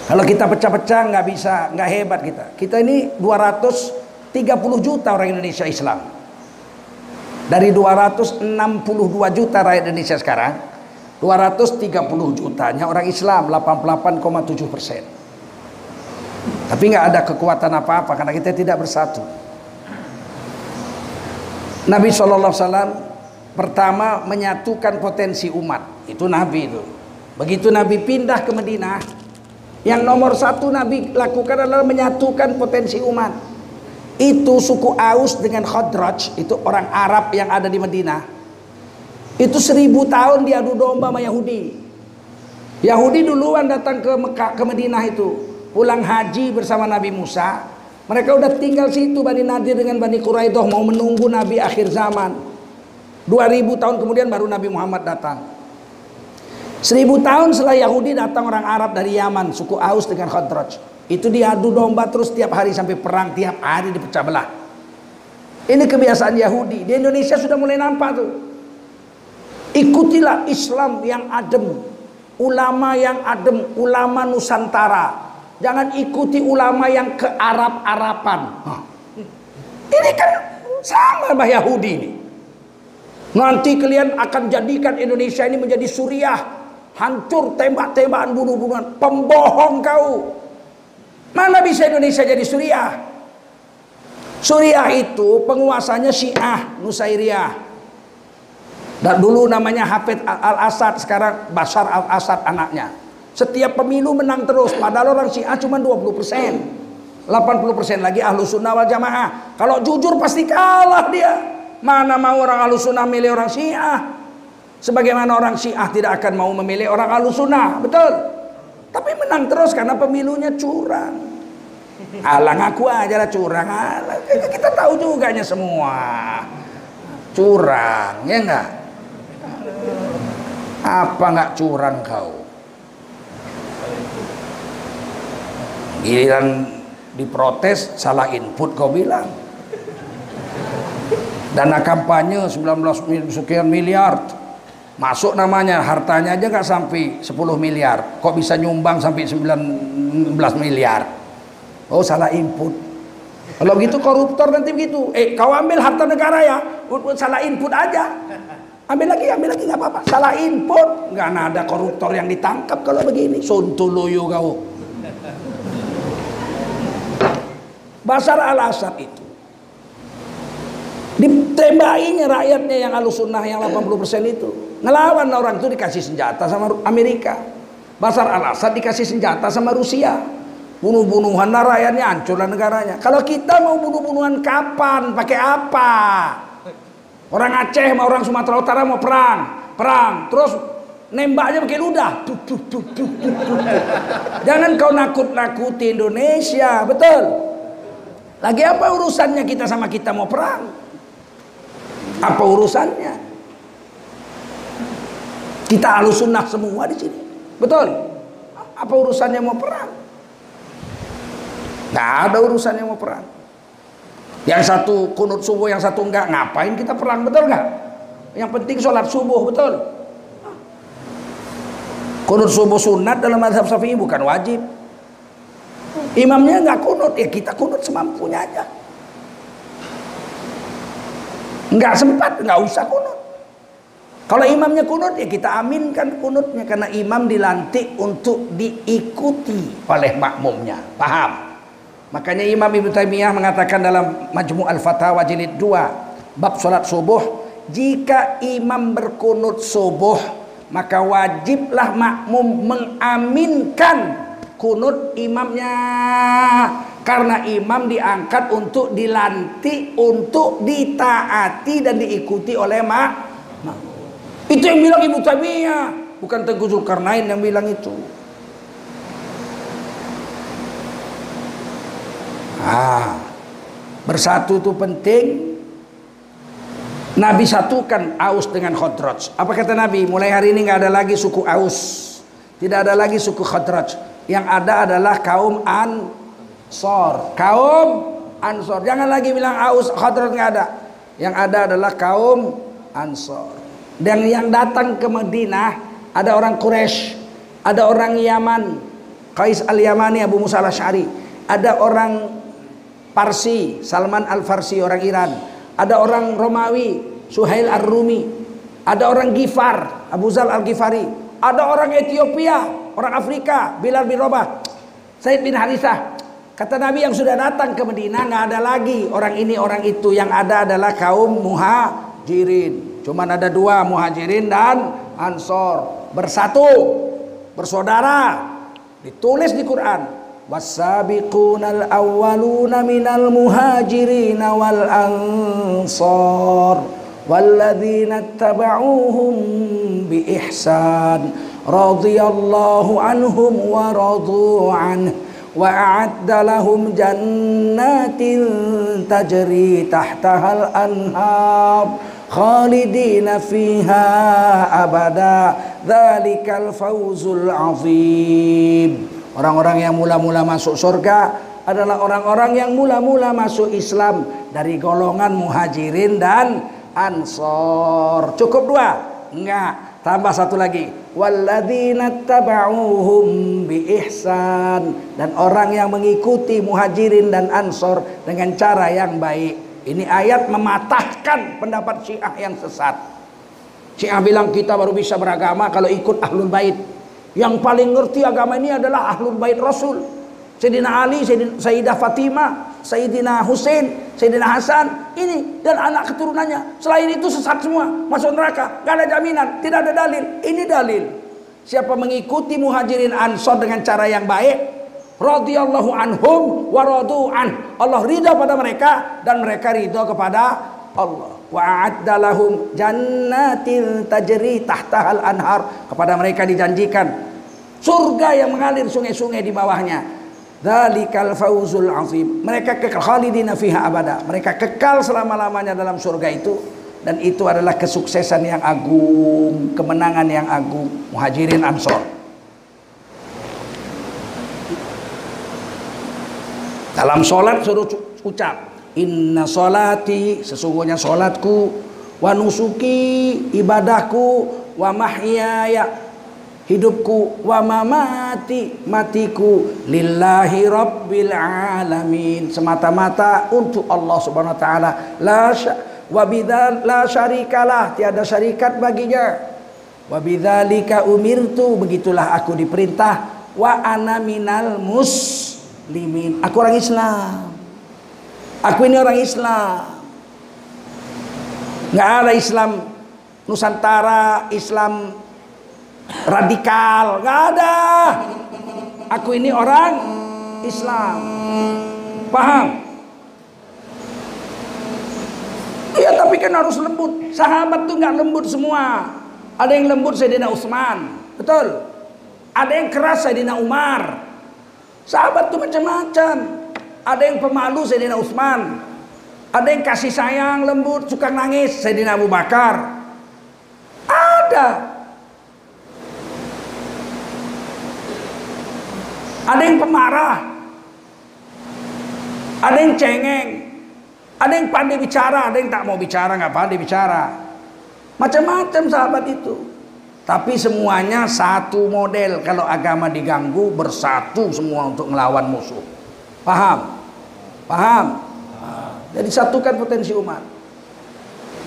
Kalau kita pecah-pecah nggak bisa, nggak hebat kita. Kita ini 230 juta orang Indonesia Islam. Dari 262 juta rakyat Indonesia sekarang, 230 jutanya orang Islam, 88,7 persen. Tapi nggak ada kekuatan apa-apa karena kita tidak bersatu. Nabi SAW pertama menyatukan potensi umat. Itu Nabi itu. Begitu Nabi pindah ke Madinah, yang nomor satu Nabi lakukan adalah menyatukan potensi umat. Itu suku Aus dengan Khadraj, itu orang Arab yang ada di Madinah. Itu seribu tahun diadu domba sama Yahudi. Yahudi duluan datang ke Mekah, ke Madinah itu. Pulang haji bersama Nabi Musa. Mereka udah tinggal situ Bani Nadir dengan Bani Quraidah mau menunggu Nabi akhir zaman. 2000 tahun kemudian baru Nabi Muhammad datang. Seribu tahun setelah Yahudi datang orang Arab dari Yaman, suku Aus dengan Khadraj. Itu diadu domba terus tiap hari sampai perang tiap hari dipecah belah. Ini kebiasaan Yahudi. Di Indonesia sudah mulai nampak tuh. Ikutilah Islam yang adem, ulama yang adem, ulama Nusantara. Jangan ikuti ulama yang ke Arab-Arapan. Ini kan sama bah Yahudi ini. Nanti kalian akan jadikan Indonesia ini menjadi Suriah hancur tembak-tembakan bunuh-bunuhan pembohong kau mana bisa Indonesia jadi Suriah? Suriah itu penguasanya Syiah Nusairiyah. Dan dulu namanya Hafid Al-Assad sekarang Bashar Al-Assad anaknya. Setiap pemilu menang terus padahal orang Syiah cuma 20 persen. 80 persen lagi ahlu sunnah wal jamaah. Kalau jujur pasti kalah dia. Mana mau orang ahlu sunnah milih orang Syiah? Sebagaimana orang Syiah tidak akan mau memilih orang Sunnah, betul? Tapi menang terus karena pemilunya curang. Alah ngaku aja lah curang. Alah, kita tahu juga nya semua. Curang, ya enggak? Apa enggak curang kau? Giliran diprotes salah input kau bilang. Dana kampanye 19 sekian miliar Masuk namanya, hartanya aja nggak sampai 10 miliar. Kok bisa nyumbang sampai 19 miliar? Oh salah input. Kalau gitu koruptor nanti begitu. Eh kau ambil harta negara ya, salah input aja. Ambil lagi, ambil lagi nggak apa-apa. Salah input, nggak ada koruptor yang ditangkap kalau begini. Sontoloyo kau. Basar al-Asad itu ditembakinya rakyatnya yang alusunah yang 80% itu. Ngelawan orang itu dikasih senjata sama Amerika. Basar al-Assad dikasih senjata sama Rusia. Bunuh-bunuhan rakyatnya hancurlah negaranya. Kalau kita mau bunuh-bunuhan kapan? Pakai apa? Orang Aceh sama orang Sumatera Utara mau perang. Perang. Terus nembaknya pakai ludah. Jangan kau nakut-nakuti Indonesia. Betul? Lagi apa urusannya kita sama kita mau perang apa urusannya kita alus sunnah semua di sini. Betul? Apa urusannya mau perang? Gak ada urusannya mau perang. Yang satu kunut subuh, yang satu enggak. Ngapain kita perang? Betul nggak? Yang penting sholat subuh, betul? Kunut subuh sunat dalam madhab syafi'i bukan wajib. Imamnya nggak kunut, ya kita kunut semampunya aja. Nggak sempat, nggak usah kunut. Kalau imamnya kunut ya kita aminkan kunutnya karena imam dilantik untuk diikuti oleh makmumnya. Paham? Makanya Imam Ibnu Taimiyah mengatakan dalam Majmu' Al-Fatawa jilid 2 bab salat subuh, jika imam berkunut subuh maka wajiblah makmum mengaminkan kunut imamnya karena imam diangkat untuk dilantik untuk ditaati dan diikuti oleh mak itu yang bilang Ibu Taimiyah, bukan Tengku Zulkarnain yang bilang itu. Ah, bersatu itu penting. Nabi satukan Aus dengan Khadraj. Apa kata Nabi? Mulai hari ini nggak ada lagi suku Aus, tidak ada lagi suku Khadraj. Yang ada adalah kaum Ansor, kaum Ansor. Jangan lagi bilang Aus, Khadraj nggak ada. Yang ada adalah kaum Ansor. Dan yang datang ke Madinah ada orang Quraisy, ada orang Yaman, Qais al-Yamani Abu Musa al-Asy'ari, ada orang Parsi, Salman al-Farsi orang Iran, ada orang Romawi, Suhail ar-Rumi, ada orang Gifar, Abu Zal al-Ghifari, ada orang Ethiopia, orang Afrika, Bilal bin Rabah, Said bin Harithah. Kata Nabi yang sudah datang ke Madinah nggak ada lagi orang ini orang itu yang ada adalah kaum muhajirin. Cuma ada dua muhajirin dan ansor bersatu bersaudara ditulis di Quran wasabiqunal awwaluna minal muhajirin wal ansor walladzina tabauhum bi ihsan radhiyallahu anhum wa radu anhu wa a'adda lahum jannatin tajri tahtaha al-anhar khalidina fiha abada. Dzalikal fawzul azim. Orang-orang yang mula-mula masuk surga adalah orang-orang yang mula-mula masuk Islam dari golongan muhajirin dan ansor. Cukup dua? Enggak tambah satu lagi. Walladzina tabauhum bi dan orang yang mengikuti muhajirin dan ansor dengan cara yang baik. Ini ayat mematahkan pendapat Syiah yang sesat. Syiah bilang kita baru bisa beragama kalau ikut ahlul bait. Yang paling ngerti agama ini adalah ahlul bait Rasul. Sayyidina Ali, Sayyidah Fatimah, Sayyidina Hussein, Sayyidina Hasan, ini dan anak keturunannya. Selain itu sesat semua, masuk neraka. Gak ada jaminan, tidak ada dalil. Ini dalil. Siapa mengikuti muhajirin ansor dengan cara yang baik, radhiyallahu anhum wa an. Allah ridha pada mereka dan mereka ridha kepada Allah. Wa lahum jannatin tajri tahtahal anhar. Kepada mereka dijanjikan surga yang mengalir sungai-sungai di bawahnya Dzalikal fauzul azim. Mereka kekal khalidina fiha abada. Mereka kekal selama-lamanya dalam surga itu dan itu adalah kesuksesan yang agung, kemenangan yang agung. Muhajirin Ansor. Dalam solat suruh ucap Inna solati sesungguhnya solatku wa nusuki ibadahku wa mahyaya hidupku wa mamati matiku lillahi rabbil alamin. Semata-mata untuk Allah Subhanahu wa taala. La wa la syarikalah. Tiada syarikat baginya. Wa bidzalika umirtu. Begitulah aku diperintah. Wa ana minal muslimin. Aku orang Islam. Aku ini orang Islam. Nggak ada Islam Nusantara Islam radikal, nggak ada. Aku ini orang Islam. Paham? Iya tapi kan harus lembut. Sahabat tuh nggak lembut semua. Ada yang lembut Sayyidina Utsman, betul. Ada yang keras Sayyidina Umar. Sahabat tuh macam-macam. Ada yang pemalu Sayyidina Utsman. Ada yang kasih sayang, lembut, suka nangis Sayyidina Abu Bakar. Ada. Ada yang pemarah. Ada yang cengeng. Ada yang pandai bicara, ada yang tak mau bicara, nggak pandai bicara. Macam-macam sahabat itu. Tapi semuanya satu model. Kalau agama diganggu, bersatu semua untuk melawan musuh. Paham? Paham? Jadi satukan potensi umat.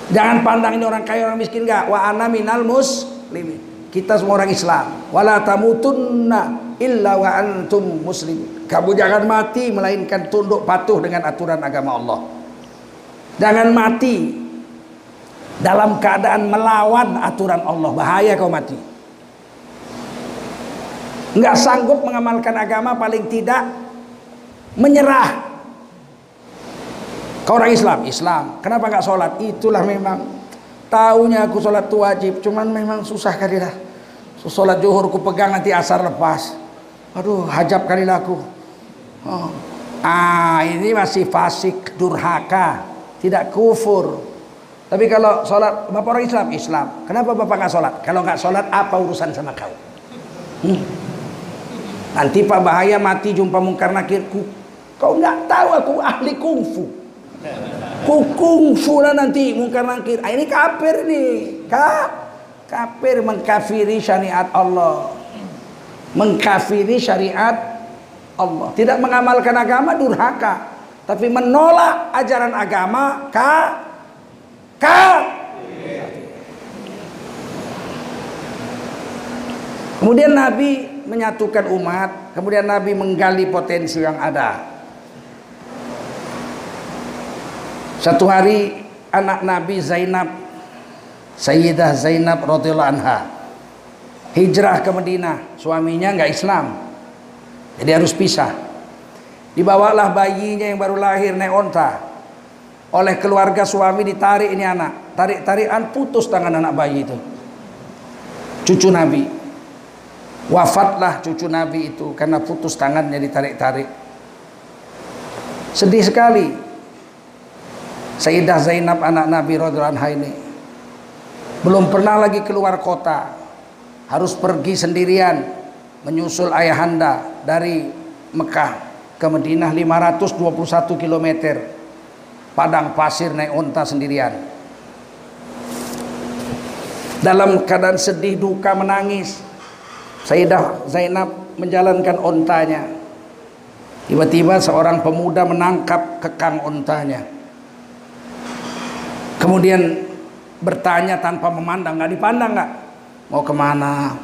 Jangan pandang ini orang kaya orang miskin enggak. Wa ana minal muslimin. Kita semua orang Islam. Wala tamutunna illa wa antum muslim. Kamu jangan mati melainkan tunduk patuh dengan aturan agama Allah. Jangan mati dalam keadaan melawan aturan Allah. Bahaya kau mati. Enggak sanggup mengamalkan agama paling tidak menyerah. Kau orang Islam, Islam. Kenapa enggak sholat? Itulah memang. Tahunya aku sholat itu wajib, cuman memang susah kali lah. Sholat zuhur ku pegang nanti asar lepas. Aduh, hajab kali laku. Oh. Ah, ini masih fasik, durhaka, tidak kufur. Tapi kalau sholat, bapak orang Islam, Islam. Kenapa bapak nggak sholat? Kalau nggak sholat, apa urusan sama kau? Hmm. Nanti pak bahaya mati jumpa mungkar nakirku. Kau nggak tahu aku ahli kungfu. Ku kungfu lah nanti mungkar nakir. Ah, ini kafir nih, kak. Kafir mengkafiri syariat Allah mengkafiri syariat Allah. Tidak mengamalkan agama durhaka, tapi menolak ajaran agama ka ka Kemudian Nabi menyatukan umat, kemudian Nabi menggali potensi yang ada. Satu hari anak Nabi Zainab Sayyidah Zainab radhiyallahu anha hijrah ke Madinah suaminya nggak Islam. Jadi harus pisah. Dibawalah bayinya yang baru lahir naik onta. Oleh keluarga suami ditarik ini anak. Tarik-tarikan putus tangan anak bayi itu. Cucu Nabi. Wafatlah cucu Nabi itu karena putus tangannya ditarik-tarik. Sedih sekali. Sayyidah Zainab anak Nabi radhiyallahu anha ini belum pernah lagi keluar kota harus pergi sendirian menyusul ayahanda dari Mekah ke Madinah 521 km padang pasir naik onta sendirian. Dalam keadaan sedih duka menangis Sayyidah Zainab menjalankan ontanya. Tiba-tiba seorang pemuda menangkap kekang ontanya. Kemudian bertanya tanpa memandang nggak dipandang nggak mau ke mana?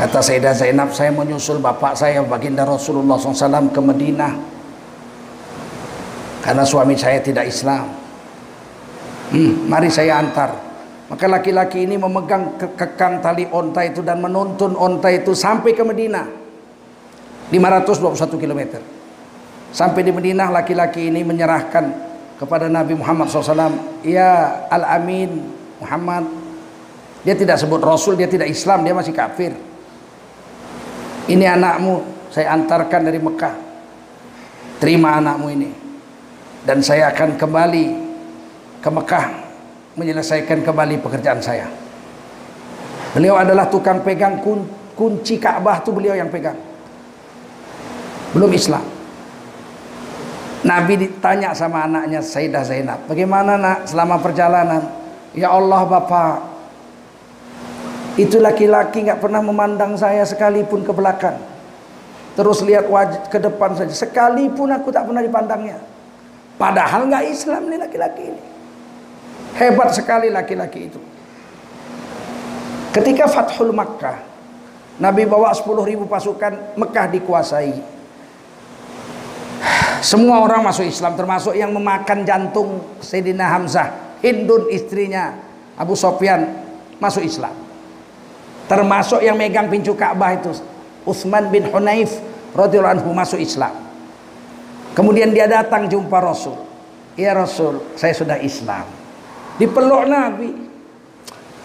Kata Sayyidah Zainab saya menyusul bapak saya baginda Rasulullah SAW ke Madinah. Karena suami saya tidak Islam. Hmm, mari saya antar. Maka laki-laki ini memegang kekang tali onta itu dan menuntun onta itu sampai ke Madinah. 521 km sampai di Madinah laki-laki ini menyerahkan kepada Nabi Muhammad SAW ya Al-Amin Muhammad. Dia tidak sebut Rasul dia tidak Islam dia masih kafir. Ini anakmu saya antarkan dari Mekah. Terima anakmu ini. Dan saya akan kembali ke Mekah menyelesaikan kembali pekerjaan saya. Beliau adalah tukang pegang kunci Ka'bah itu beliau yang pegang. Belum Islam Nabi ditanya sama anaknya Sayyidah Zainab, bagaimana nak selama perjalanan? Ya Allah Bapak, itu laki-laki nggak pernah memandang saya sekalipun ke belakang. Terus lihat wajah ke depan saja, sekalipun aku tak pernah dipandangnya. Padahal nggak Islam nih laki-laki ini. Hebat sekali laki-laki itu. Ketika Fathul Makkah, Nabi bawa 10 ribu pasukan Mekah dikuasai semua orang masuk Islam termasuk yang memakan jantung Sayyidina Hamzah Hindun istrinya Abu Sofyan masuk Islam. Termasuk yang megang pincu Ka'bah itu Utsman bin Hunaif radhiyallahu anhu masuk Islam. Kemudian dia datang jumpa Rasul. Ya Rasul saya sudah Islam. Dipeluk Nabi.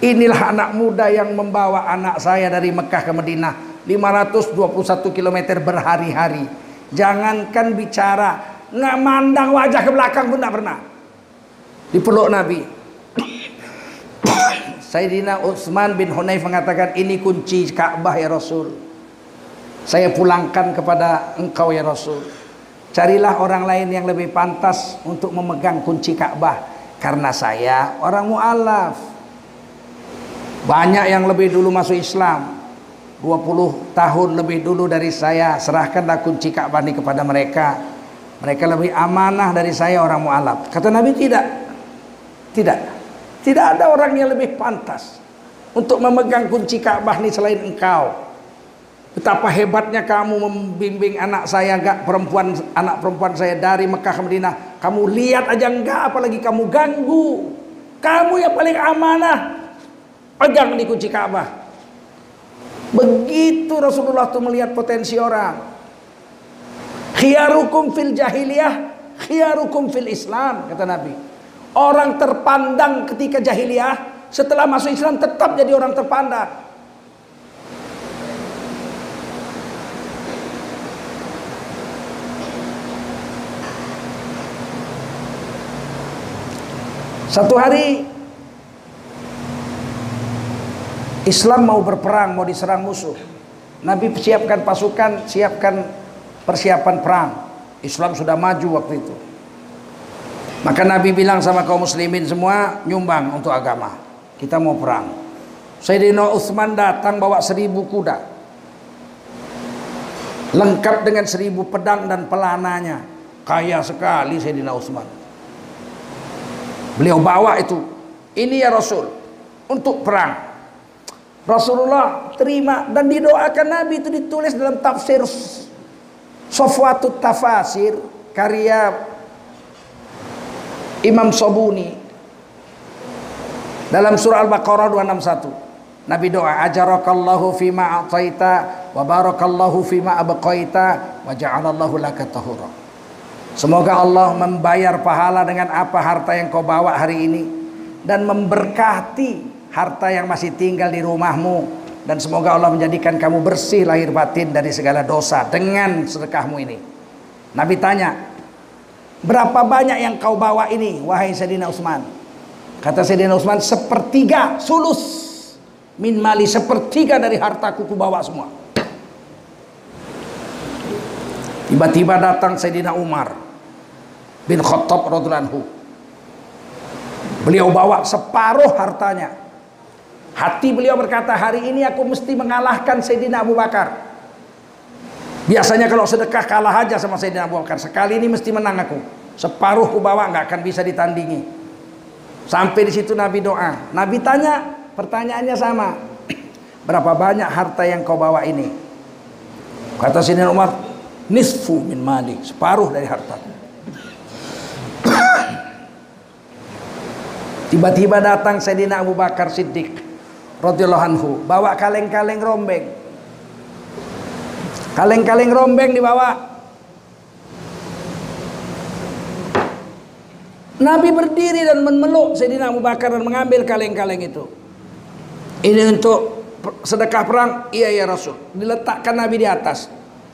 Inilah anak muda yang membawa anak saya dari Mekah ke Madinah. 521 km berhari-hari Jangankan bicara, nggak mandang wajah ke belakang pun tidak pernah. Dipeluk Nabi. Sayyidina Utsman bin Hunayf mengatakan ini kunci Ka'bah ya Rasul. Saya pulangkan kepada engkau ya Rasul. Carilah orang lain yang lebih pantas untuk memegang kunci Ka'bah karena saya orang mualaf. Banyak yang lebih dulu masuk Islam. 20 tahun lebih dulu dari saya serahkanlah kunci Ka'bah ini kepada mereka. Mereka lebih amanah dari saya orang mu'alaf. Kata Nabi tidak. Tidak. Tidak ada orang yang lebih pantas untuk memegang kunci Ka'bah ini selain engkau. Betapa hebatnya kamu membimbing anak saya enggak perempuan anak perempuan saya dari Mekah ke Madinah. Kamu lihat aja enggak apalagi kamu ganggu. Kamu yang paling amanah. Pegang di kunci Ka'bah Begitu Rasulullah tuh melihat potensi orang. Khiyarukum fil jahiliyah, khiyarukum fil Islam, kata Nabi. Orang terpandang ketika jahiliyah, setelah masuk Islam tetap jadi orang terpandang. Satu hari Islam mau berperang, mau diserang musuh. Nabi siapkan pasukan, siapkan persiapan perang. Islam sudah maju waktu itu. Maka Nabi bilang sama kaum muslimin semua nyumbang untuk agama. Kita mau perang. Sayyidina Utsman datang bawa seribu kuda. Lengkap dengan seribu pedang dan pelananya. Kaya sekali Sayyidina Utsman. Beliau bawa itu. Ini ya Rasul. Untuk perang. Rasulullah terima dan didoakan Nabi itu ditulis dalam tafsir Sofwatut Tafasir karya Imam Sobuni. Dalam surah Al-Baqarah 261 Nabi doa ajarakallahu fima ataita wa barakallahu fima abqaita wa ja'alallahu laka tahura. Semoga Allah membayar pahala dengan apa harta yang kau bawa hari ini dan memberkati harta yang masih tinggal di rumahmu dan semoga Allah menjadikan kamu bersih lahir batin dari segala dosa dengan sedekahmu ini. Nabi tanya, berapa banyak yang kau bawa ini wahai Sayyidina Utsman? Kata Sayyidina Utsman sepertiga sulus min mali sepertiga dari hartaku ku bawa semua. Tiba-tiba datang Sayyidina Umar bin Khattab radhiyallahu Beliau bawa separuh hartanya. Hati beliau berkata, hari ini aku mesti mengalahkan Sayyidina Abu Bakar. Biasanya kalau sedekah kalah aja sama Sayyidina Abu Bakar. Sekali ini mesti menang aku. Separuh ku bawa nggak akan bisa ditandingi. Sampai di situ Nabi doa. Nabi tanya, pertanyaannya sama. Berapa banyak harta yang kau bawa ini? Kata Sayyidina Umar, nisfu min mali, separuh dari harta. Tiba-tiba datang Sayyidina Abu Bakar Siddiq radhiyallahu anhu, bawa kaleng-kaleng rombeng. Kaleng-kaleng rombeng dibawa. Nabi berdiri dan memeluk Sayyidina Abu Bakar dan mengambil kaleng-kaleng itu. Ini untuk sedekah perang? Iya ya Rasul. Diletakkan Nabi di atas.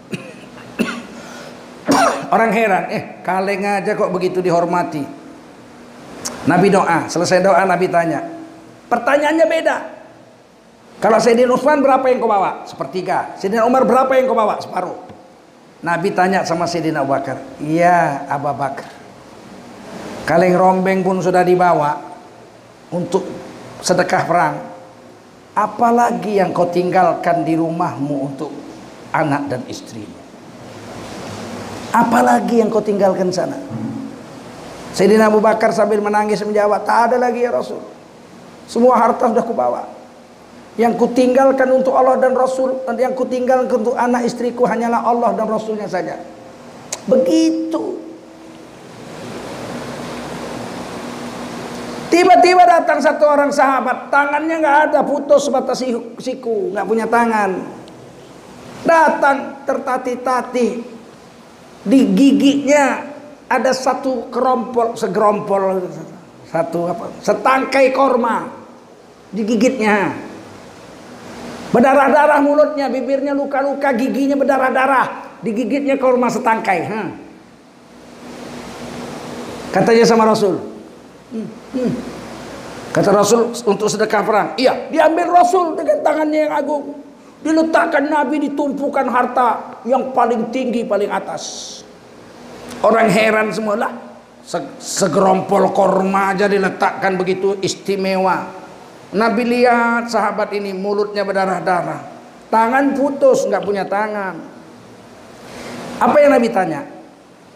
Orang heran, eh kaleng aja kok begitu dihormati. Nabi doa, selesai doa Nabi tanya. Pertanyaannya beda. Kalau Sayyidina Utsman berapa yang kau bawa? Sepertiga. Sayyidina Umar berapa yang kau bawa? Separuh. Nabi tanya sama Sayyidina Abu Bakar. Iya Abu Bakar. Kaleng rombeng pun sudah dibawa untuk sedekah perang. Apalagi yang kau tinggalkan di rumahmu untuk anak dan istrimu? Apalagi yang kau tinggalkan sana? Sayyidina Abu Bakar sambil menangis menjawab, tak ada lagi ya Rasul. Semua harta sudah kubawa. Yang kutinggalkan untuk Allah dan Rasul, yang kutinggalkan untuk anak istriku hanyalah Allah dan Rasulnya saja. Begitu. Tiba-tiba datang satu orang sahabat, tangannya nggak ada, putus sebatas siku, nggak punya tangan. Datang tertati-tati, di giginya ada satu kerompol segerompol satu apa setangkai korma digigitnya berdarah-darah mulutnya bibirnya luka-luka giginya berdarah-darah digigitnya korma setangkai hmm. katanya sama Rasul hmm, hmm. kata Rasul untuk sedekah perang iya diambil Rasul dengan tangannya yang agung diletakkan Nabi ditumpukan harta yang paling tinggi paling atas Orang heran semua lah. Segerompol korma aja diletakkan begitu istimewa. Nabi lihat sahabat ini mulutnya berdarah-darah. Tangan putus, nggak punya tangan. Apa yang Nabi tanya?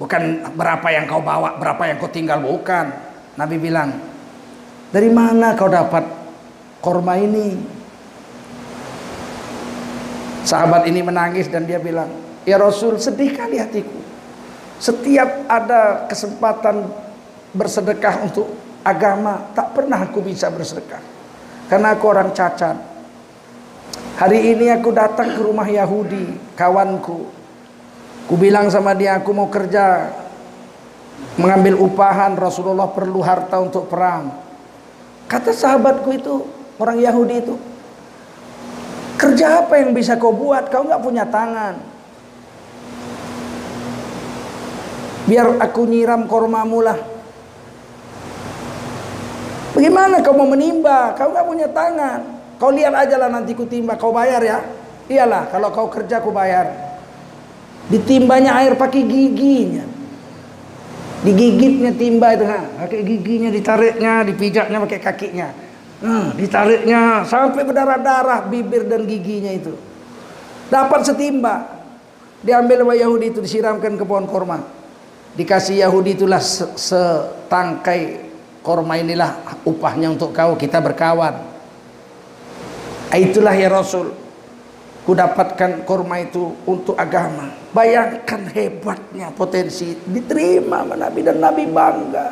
Bukan berapa yang kau bawa, berapa yang kau tinggal, bukan. Nabi bilang, dari mana kau dapat korma ini? Sahabat ini menangis dan dia bilang, Ya Rasul sedih kali hatiku. Setiap ada kesempatan bersedekah untuk agama, tak pernah aku bisa bersedekah. Karena aku orang cacat. Hari ini aku datang ke rumah Yahudi, kawanku. Ku bilang sama dia, aku mau kerja mengambil upahan Rasulullah perlu harta untuk perang. Kata sahabatku itu, orang Yahudi itu, kerja apa yang bisa kau buat? Kau nggak punya tangan. Biar aku nyiram kormamu lah. Bagaimana kau mau menimba? Kau nggak punya tangan. Kau lihat aja lah nanti ku timba. Kau bayar ya. Iyalah kalau kau kerja ku bayar. Ditimbanya air pakai giginya. Digigitnya timba itu, ha. pakai giginya, ditariknya, dipijatnya pakai kakinya. Hmm, ditariknya sampai berdarah-darah bibir dan giginya itu. Dapat setimba. Diambil sama Yahudi itu disiramkan ke pohon korma dikasih Yahudi itulah setangkai korma inilah upahnya untuk kau kita berkawan. Ah, itulah ya Rasul. Ku dapatkan korma itu untuk agama. Bayangkan hebatnya potensi. Diterima sama Nabi dan Nabi bangga.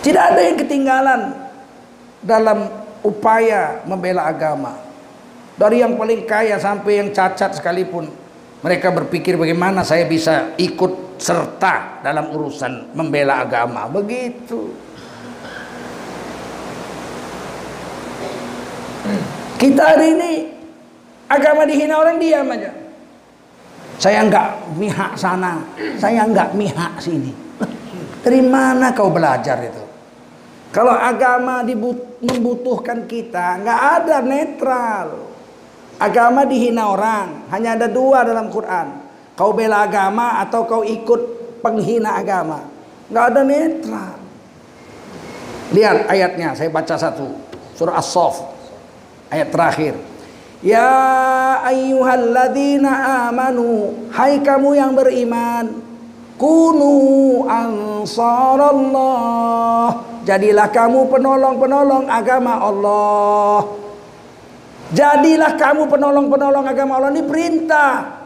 Tidak ada yang ketinggalan dalam upaya membela agama. Dari yang paling kaya sampai yang cacat sekalipun mereka berpikir bagaimana saya bisa ikut serta dalam urusan membela agama. Begitu. Kita hari ini agama dihina orang diam aja. Saya enggak mihak sana, saya enggak mihak sini. Dari mana kau belajar itu? Kalau agama membutuhkan kita, nggak ada netral. Agama dihina orang, hanya ada dua dalam Quran. Kau bela agama atau kau ikut penghina agama. Nggak ada netral. Lihat ayatnya, saya baca satu. Surah As-Saff. Ayat terakhir. Ya ayyuhalladzina amanu, hai kamu yang beriman, kunu ansarallah. Jadilah kamu penolong-penolong agama Allah. Jadilah kamu penolong-penolong agama Allah ini perintah.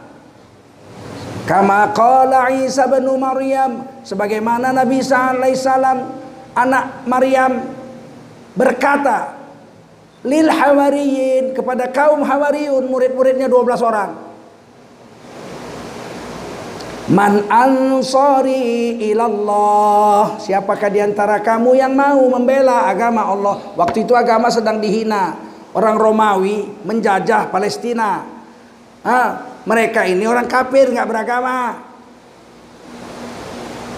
Kama qala Isa bin Maryam sebagaimana Nabi Isa alaihissalam anak Maryam berkata lil hawariyin kepada kaum hawariyun murid-muridnya 12 orang. Man ansari ilallah Siapakah di antara kamu yang mau membela agama Allah? Waktu itu agama sedang dihina. Orang Romawi menjajah Palestina. Ha, Mereka ini orang kafir nggak beragama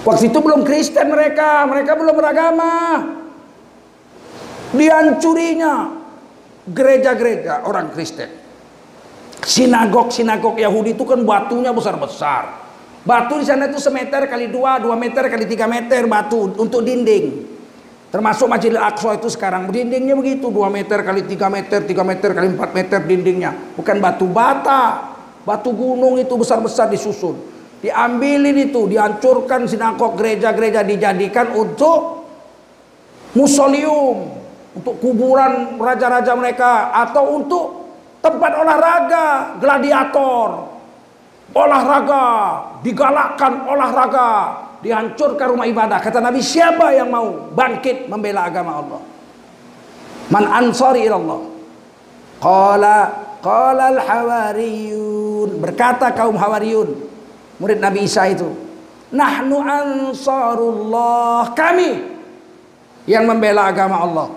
Waktu itu belum Kristen mereka Mereka belum beragama Dihancurinya gereja-gereja orang Kristen. Sinagog-sinagog Yahudi itu kan batunya besar-besar. Batu di sana itu semeter kali dua, dua meter kali tiga meter batu untuk dinding. Termasuk Masjidil Aqsa itu sekarang dindingnya begitu, dua meter kali tiga meter, tiga meter kali empat meter dindingnya. Bukan batu bata, batu gunung itu besar-besar disusun. Diambilin itu, dihancurkan sinagog gereja-gereja dijadikan untuk musolium untuk kuburan raja-raja mereka atau untuk tempat olahraga gladiator. Olahraga digalakkan olahraga dihancurkan rumah ibadah. Kata Nabi siapa yang mau bangkit membela agama Allah? Man ansari ilallah. Qala qala al hawariyun berkata kaum hawariyun murid Nabi Isa itu nahnu ansarullah kami yang membela agama Allah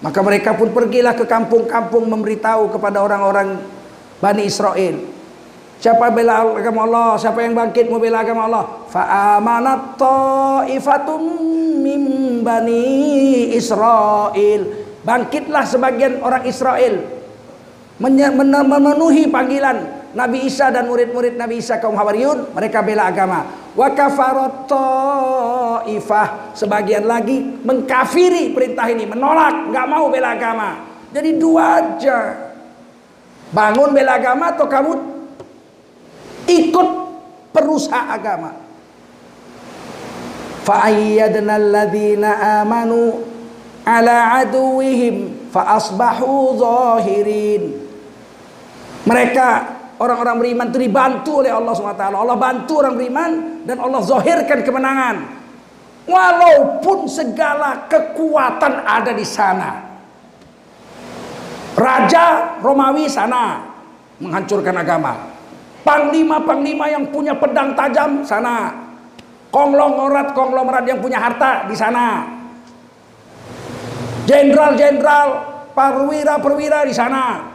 maka mereka pun pergilah ke kampung-kampung memberitahu kepada orang-orang Bani Israel. Siapa bela agama Allah? Siapa yang bangkit mau bela agama Allah? Fa'amanat ta'ifatum min Bani Israel. Bangkitlah sebagian orang Israel memenuhi panggilan Nabi Isa dan murid-murid Nabi Isa kaum Hawariyun. Mereka bela agama. Wa ifah sebagian lagi mengkafiri perintah ini. Menolak nggak mau bela agama. Jadi dua aja. Bangun bela agama atau kamu ikut perusaha agama. Fa'ayyadna alladhina amanu ala aduwihim fa asbahu zahirin mereka orang-orang beriman itu dibantu oleh Allah SWT. Allah bantu orang beriman dan Allah zahirkan kemenangan. Walaupun segala kekuatan ada di sana. Raja Romawi sana menghancurkan agama. Panglima-panglima yang punya pedang tajam sana. Konglomerat-konglomerat yang punya harta di sana. Jenderal-jenderal, perwira-perwira di sana.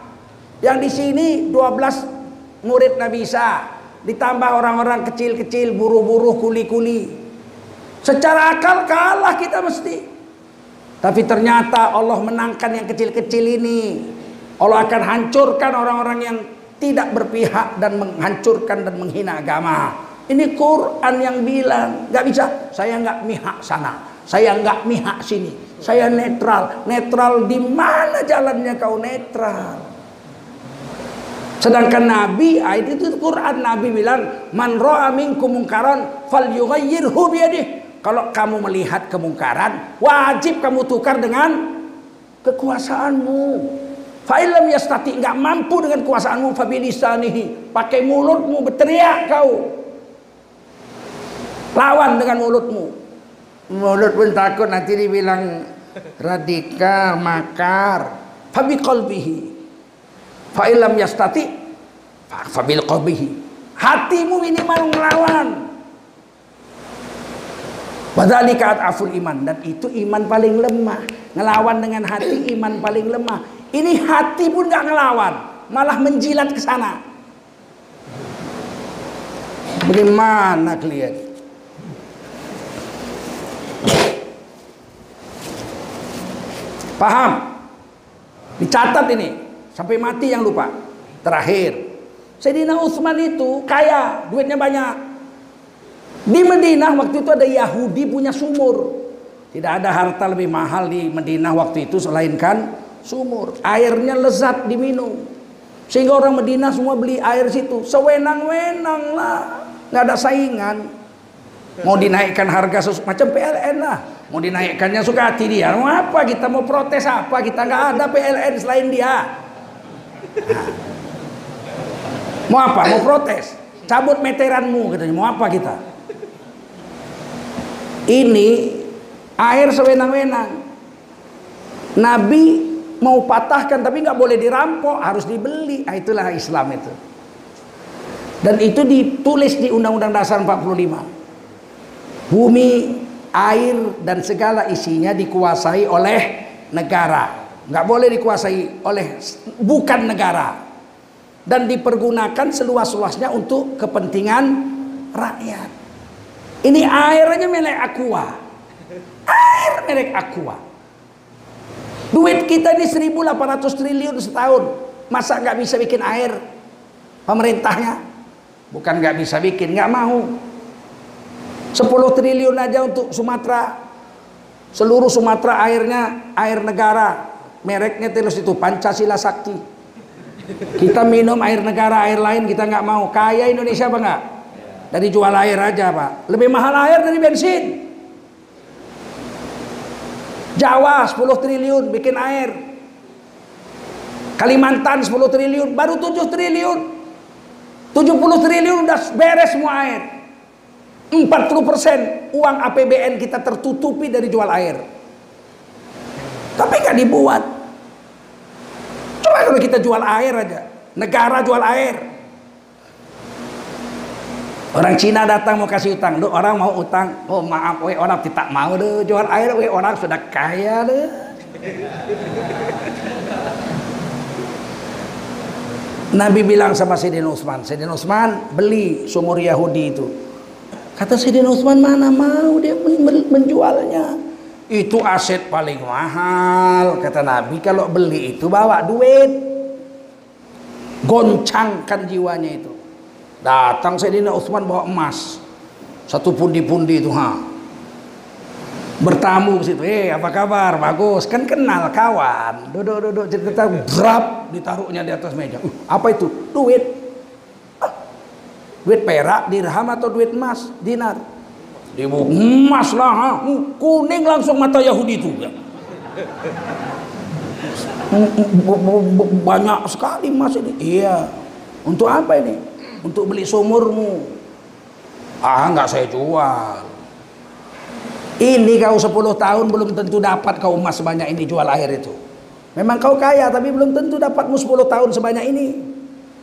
Yang di sini 12 murid Nabi Isa. Ditambah orang-orang kecil-kecil buruh-buruh kuli-kuli. Secara akal kalah kita mesti. Tapi ternyata Allah menangkan yang kecil-kecil ini. Allah akan hancurkan orang-orang yang tidak berpihak dan menghancurkan dan menghina agama. Ini Quran yang bilang nggak bisa saya nggak mihak sana saya nggak mihak sini saya netral. Netral di mana jalannya kau netral Sedangkan Nabi, ayat itu Quran Nabi bilang, "Man ra'a minkum mungkaran falyughayyirhu biyadihi." Kalau kamu melihat kemungkaran, wajib kamu tukar dengan kekuasaanmu. Fa'ilam yastati enggak mampu dengan kuasaanmu fabilisanihi. Pakai mulutmu berteriak kau. Lawan dengan mulutmu. Mulut pun takut nanti dibilang radikal, makar. Fabi qalbihi Fa'ilam yastati fabil qabihi. Hatimu minimal melawan. Padahal kaat aful iman dan itu iman paling lemah. Ngelawan dengan hati iman paling lemah. Ini hati pun gak ngelawan, malah menjilat ke sana. Bagaimana kalian? Paham? Dicatat ini sampai mati yang lupa. Terakhir, Sayyidina Utsman itu kaya, duitnya banyak. Di Madinah waktu itu ada Yahudi punya sumur. Tidak ada harta lebih mahal di Madinah waktu itu selainkan sumur. Airnya lezat diminum. Sehingga orang Madinah semua beli air situ. Sewenang-wenang lah. Nggak ada saingan. Mau dinaikkan harga macam PLN lah. Mau dinaikkannya suka hati dia. Mau apa kita mau protes apa? Kita nggak ada PLN selain dia. Nah. Mau apa? Mau protes. Cabut meteranmu katanya. Mau apa kita? Ini air sewenang-wenang. Nabi mau patahkan tapi nggak boleh dirampok, harus dibeli. Nah, itulah Islam itu. Dan itu ditulis di Undang-Undang Dasar 45 bumi, air dan segala isinya dikuasai oleh negara. Nggak boleh dikuasai oleh bukan negara. Dan dipergunakan seluas-luasnya untuk kepentingan rakyat. Ini airnya milik Aqua. Air milik Aqua. Duit kita ini 1800 triliun setahun. Masa nggak bisa bikin air? Pemerintahnya bukan nggak bisa bikin, nggak mau. 10 triliun aja untuk Sumatera. Seluruh Sumatera airnya air negara. Mereknya terus itu Pancasila Sakti. Kita minum air negara, air lain kita nggak mau. Kaya Indonesia apa nggak? Dari jual air aja pak. Lebih mahal air dari bensin. Jawa 10 triliun bikin air. Kalimantan 10 triliun, baru 7 triliun. 70 triliun udah beres semua air. 40% uang APBN kita tertutupi dari jual air. Tapi nggak dibuat. Coba kalau kita jual air aja. Negara jual air. Orang Cina datang mau kasih utang, Duh, orang mau utang, oh maaf, we orang tidak mau deh jual air, we orang sudah kaya deh. Nabi bilang sama Sayyidina Utsman, Sayyidina Utsman beli sumur Yahudi itu. Kata Sayyidina Utsman mana mau dia menjualnya. Itu aset paling mahal kata Nabi kalau beli itu bawa duit. Goncangkan jiwanya itu. Datang Sayyidina Utsman bawa emas. Satu pundi-pundi itu ha. Bertamu ke situ, eh apa kabar? Bagus, kan kenal kawan. Duduk duduk cerita berap ditaruhnya di atas meja. Uh, apa itu? Duit. Duit perak, dirham atau duit emas, dinar. Dia emas lah, ha? kuning langsung mata Yahudi itu. Ya. Banyak sekali emas ini. Iya. Untuk apa ini? Untuk beli sumurmu. Ah, nggak saya jual. Ini kau 10 tahun belum tentu dapat kau emas sebanyak ini jual air itu. Memang kau kaya tapi belum tentu dapatmu 10 tahun sebanyak ini.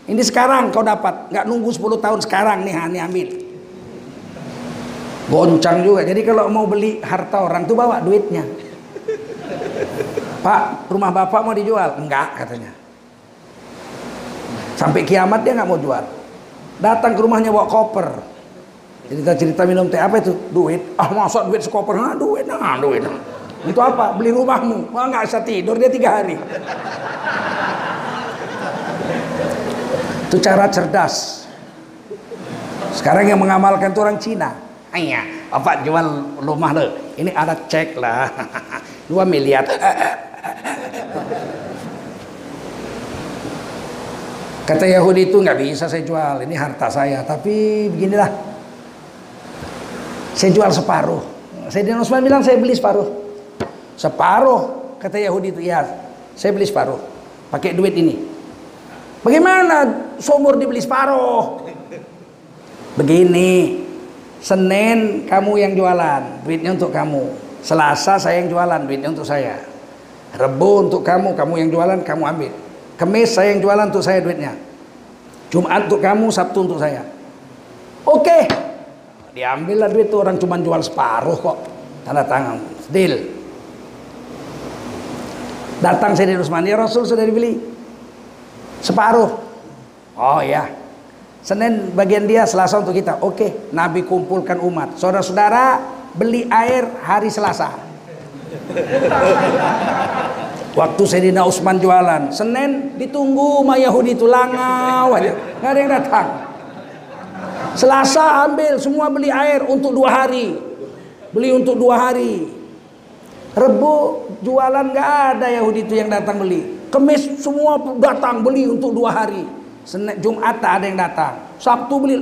Ini sekarang kau dapat, nggak nunggu 10 tahun sekarang nih, nih ambil. Goncang juga. Jadi kalau mau beli harta orang tuh bawa duitnya. Pak, rumah bapak mau dijual? Enggak katanya. Sampai kiamat dia nggak mau jual. Datang ke rumahnya bawa koper. Cerita-cerita minum teh apa itu? Duit. Ah masa duit sekoper? Nah duit, nah duit. Itu apa? Beli rumahmu. Wah nggak bisa tidur dia tiga hari. Itu cara cerdas. Sekarang yang mengamalkan itu orang Cina. Iya, Bapak jual rumah lo. Ini ada cek lah. 2 miliar. Kata Yahudi itu nggak bisa saya jual. Ini harta saya. Tapi beginilah. Saya jual separuh. Saya Utsman bilang saya beli separuh. Separuh. Kata Yahudi itu, ya saya beli separuh. Pakai duit ini. Bagaimana sumur dibeli separuh? Begini, Senin kamu yang jualan, duitnya untuk kamu. Selasa saya yang jualan, duitnya untuk saya. Rebu untuk kamu, kamu yang jualan, kamu ambil. Kemis saya yang jualan untuk saya duitnya. Jumat untuk kamu, Sabtu untuk saya. Oke. Diambillah duit itu orang cuma jual separuh kok. Tanda tangan. Deal. Datang saya di ya Rasul sudah dibeli. Separuh. Oh ya. Senin bagian dia, Selasa untuk kita. Oke, Nabi kumpulkan umat. Saudara-saudara, beli air hari Selasa. Waktu Sayyidina Utsman jualan, Senin ditunggu sama Yahudi itu langau aja, nggak ada yang datang. Selasa ambil semua beli air untuk dua hari, beli untuk dua hari. Rebu jualan nggak ada Yahudi itu yang datang beli. Kemis semua datang beli untuk dua hari. Senin Jumat tak ada yang datang. Sabtu beli.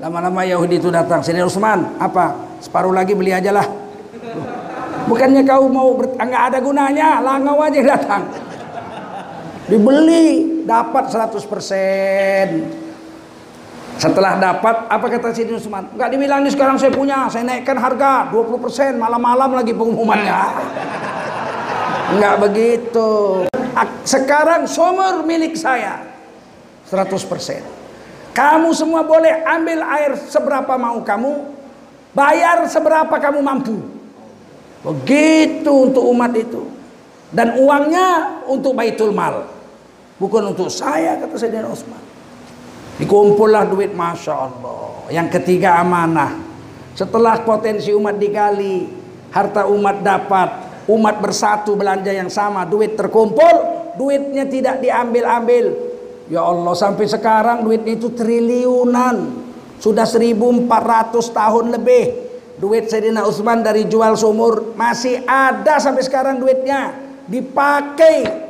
Lama-lama Yahudi itu datang. Sayyidina Utsman apa? Separuh lagi beli aja lah. Bukannya kau mau nggak ada gunanya, langau aja datang. Dibeli, dapat 100%. Setelah dapat, apa kata Sidin Usman? Enggak dibilang ini sekarang saya punya, saya naikkan harga 20%, malam-malam lagi pengumumannya. Enggak begitu. Sekarang sumur milik saya. 100%. Kamu semua boleh ambil air seberapa mau kamu, bayar seberapa kamu mampu. Begitu untuk umat itu. Dan uangnya untuk baitul mal. Bukan untuk saya kata Sayyidina Utsman. Dikumpullah duit Masya Allah. Yang ketiga amanah. Setelah potensi umat digali. Harta umat dapat. Umat bersatu belanja yang sama. Duit terkumpul. Duitnya tidak diambil-ambil. Ya Allah sampai sekarang duitnya itu triliunan. Sudah 1400 tahun lebih. Duit Sayyidina Utsman dari jual sumur masih ada sampai sekarang duitnya dipakai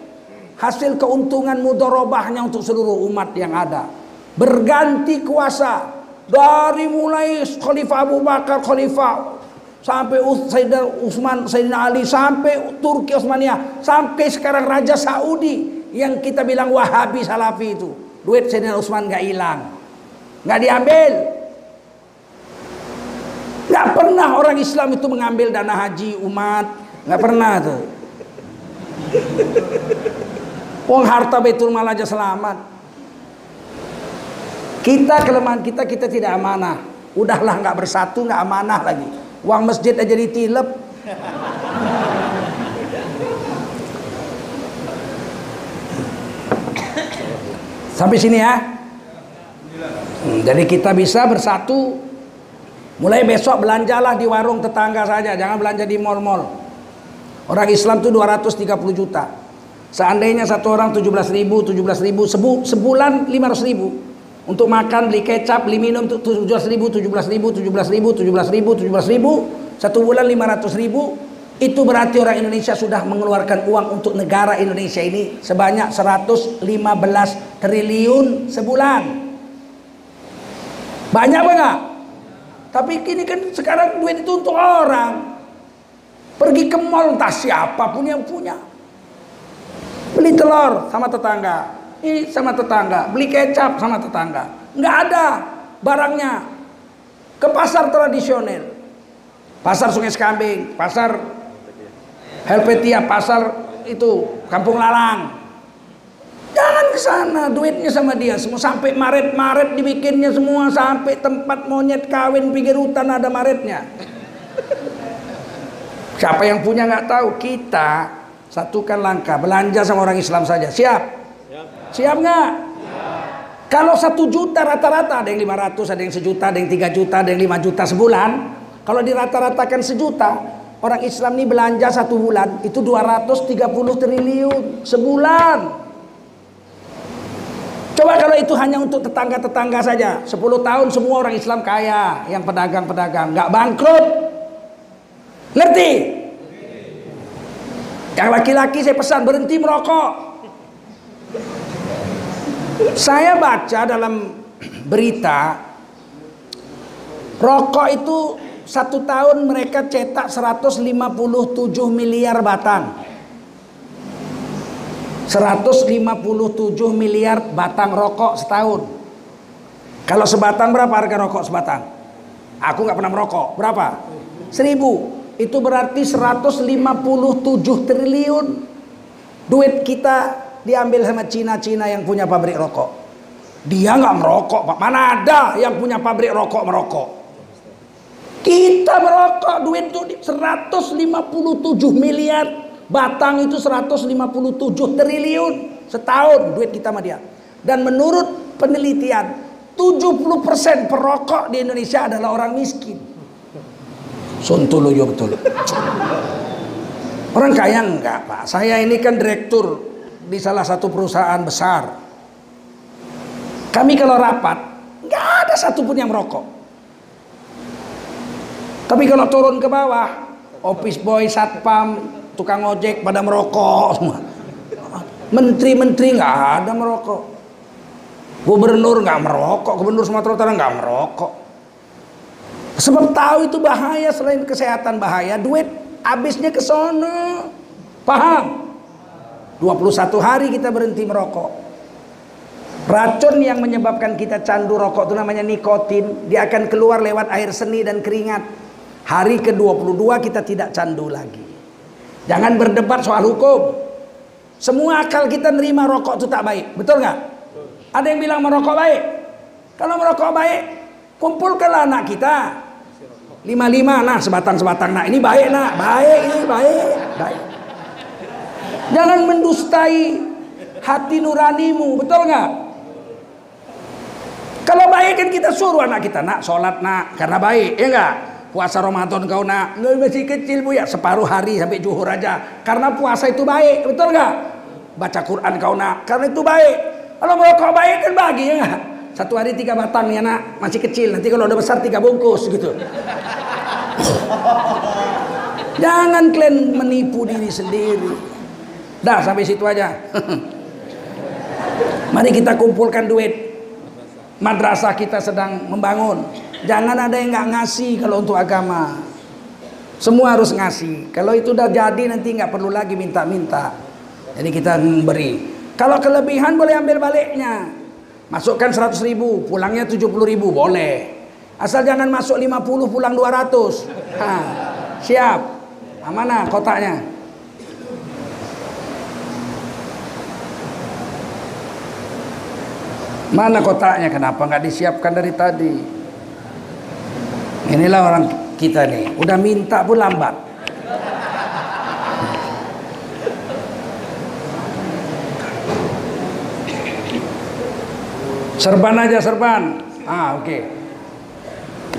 hasil keuntungan mudorobahnya untuk seluruh umat yang ada. Berganti kuasa dari mulai Khalifah Abu Bakar, Khalifah sampai Sayyidina Utsman, Sayyidina Ali sampai Turki Utsmaniyah sampai sekarang Raja Saudi yang kita bilang Wahabi Salafi itu. Duit Sayyidina Utsman nggak hilang. nggak diambil, Nggak pernah orang Islam itu mengambil dana haji umat, nggak pernah tuh. Wong harta betul Mal aja selamat. Kita kelemahan kita kita tidak amanah. Udahlah nggak bersatu nggak amanah lagi. Uang masjid aja ditilep. Sampai sini ya. Hmm, jadi kita bisa bersatu Mulai besok belanjalah di warung tetangga saja, jangan belanja di mall-mall. Orang Islam itu 230 juta. Seandainya satu orang 17 ribu, 17 ribu, sebu, sebulan 500 ribu. Untuk makan, beli kecap, beli minum, 17 ribu, 17 ribu, 17 ribu, 17 ribu, 17 ribu. Satu bulan 500 ribu. Itu berarti orang Indonesia sudah mengeluarkan uang untuk negara Indonesia ini sebanyak 115 triliun sebulan. Banyak banget. Tapi kini kan sekarang duit itu untuk orang. Pergi ke mall entah siapa pun yang punya. Beli telur sama tetangga. Ini sama tetangga. Beli kecap sama tetangga. Nggak ada barangnya. Ke pasar tradisional. Pasar Sungai Sekambing. Pasar Helvetia. Pasar itu Kampung Lalang. Jangan ke sana, duitnya sama dia semua sampai maret-maret dibikinnya semua sampai tempat monyet kawin pinggir hutan ada maretnya. Siapa yang punya nggak tahu kita satukan langkah belanja sama orang Islam saja siap siap nggak kalau satu juta rata-rata ada yang 500 ada yang sejuta ada yang tiga juta ada yang lima juta sebulan kalau dirata-ratakan sejuta orang Islam ini belanja satu bulan itu 230 triliun sebulan Coba kalau itu hanya untuk tetangga-tetangga saja. 10 tahun semua orang Islam kaya. Yang pedagang-pedagang. Nggak bangkrut. Ngerti? Yang laki-laki saya pesan berhenti merokok. Saya baca dalam berita. Rokok itu satu tahun mereka cetak 157 miliar batang. 157 miliar batang rokok setahun. Kalau sebatang berapa harga rokok sebatang? Aku nggak pernah merokok. Berapa? Seribu. Itu berarti 157 triliun duit kita diambil sama Cina-Cina yang punya pabrik rokok. Dia nggak merokok, Pak. Mana ada yang punya pabrik rokok merokok? Kita merokok duit itu 157 miliar Batang itu 157 triliun setahun duit kita sama dia. Dan menurut penelitian 70% perokok di Indonesia adalah orang miskin. Sontoloyo betul. Orang kaya enggak pak. Saya ini kan direktur di salah satu perusahaan besar. Kami kalau rapat nggak ada satupun yang merokok. Tapi kalau turun ke bawah, office boy, satpam, tukang ojek pada merokok semua. Menteri-menteri nggak ada merokok. Gubernur nggak merokok, gubernur Sumatera Utara nggak merokok. Sebab tahu itu bahaya selain kesehatan bahaya, duit habisnya ke sono. Paham? 21 hari kita berhenti merokok. Racun yang menyebabkan kita candu rokok itu namanya nikotin. Dia akan keluar lewat air seni dan keringat. Hari ke-22 kita tidak candu lagi. Jangan berdebat soal hukum. Semua akal kita nerima rokok itu tak baik. Betul nggak? Ada yang bilang merokok baik. Kalau merokok baik, kumpulkanlah anak kita. Lima-lima, nah sebatang-sebatang. Nah ini baik nak, baik ini baik, baik. Jangan mendustai hati nuranimu, betul nggak? Kalau baik kan kita suruh anak kita nak sholat nak karena baik, ya enggak? Puasa Ramadan kau nak, masih kecil bu ya separuh hari sampai juhur aja. Karena puasa itu baik, betul nggak? Baca Quran kau nak, karena itu baik. Kalau kau baik kan bagi ya nggak? Satu hari tiga batang ya nak, masih kecil. Nanti kalau udah besar tiga bungkus gitu. Jangan kalian menipu diri sendiri. Dah sampai situ aja. Mari kita kumpulkan duit. Madrasah kita sedang membangun. Jangan ada yang nggak ngasih kalau untuk agama. Semua harus ngasih. Kalau itu udah jadi nanti nggak perlu lagi minta-minta. Jadi kita memberi. Kalau kelebihan boleh ambil baliknya. Masukkan 100 ribu, pulangnya 70 ribu, boleh. Asal jangan masuk 50, pulang 200. Ha, siap. Mana kotaknya? Mana kotaknya? Kenapa nggak disiapkan dari tadi? Inilah orang kita nih, udah minta pun lambat. Serban aja serban. Ah oke. Okay.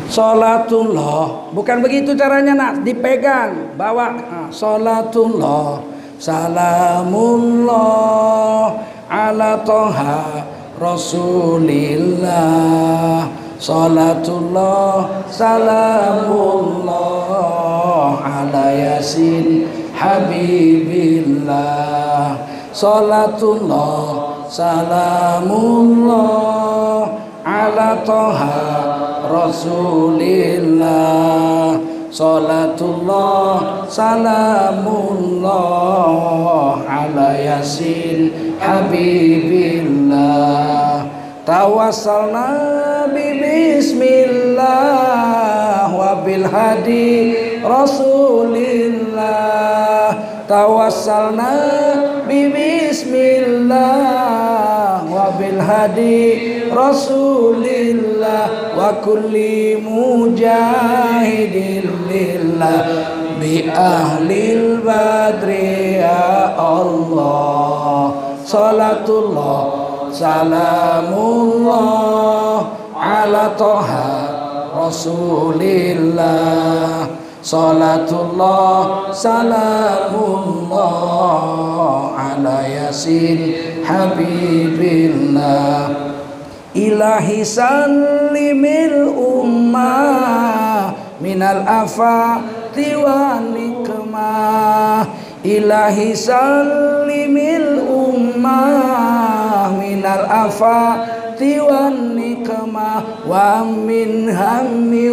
Salatullah, bukan begitu caranya nak, dipegang, bawa. Ah, salatullah, salamullah ala toha Rasulillah Salatullah Salamullah Ala Yasin Habibillah. Salatullah Salamullah Ala Toha Rasulillah. Salatullah Salamullah Ala Yasin Habibillah Tawassalna bi bismillah wa bil hadi Rasulillah Tawassalna bi bismillah wa bil hadi Rasulillah wa kulli mujahidin lillah bi ahlil badri ya Allah salatullah salamullah ala toha rasulillah. Salatullah salamullah ala yasin habibillah. Ilahi sallimil ummah minal wa nikmah. Ilahi sallimil ummah minal afati wan nikmah wa min hammi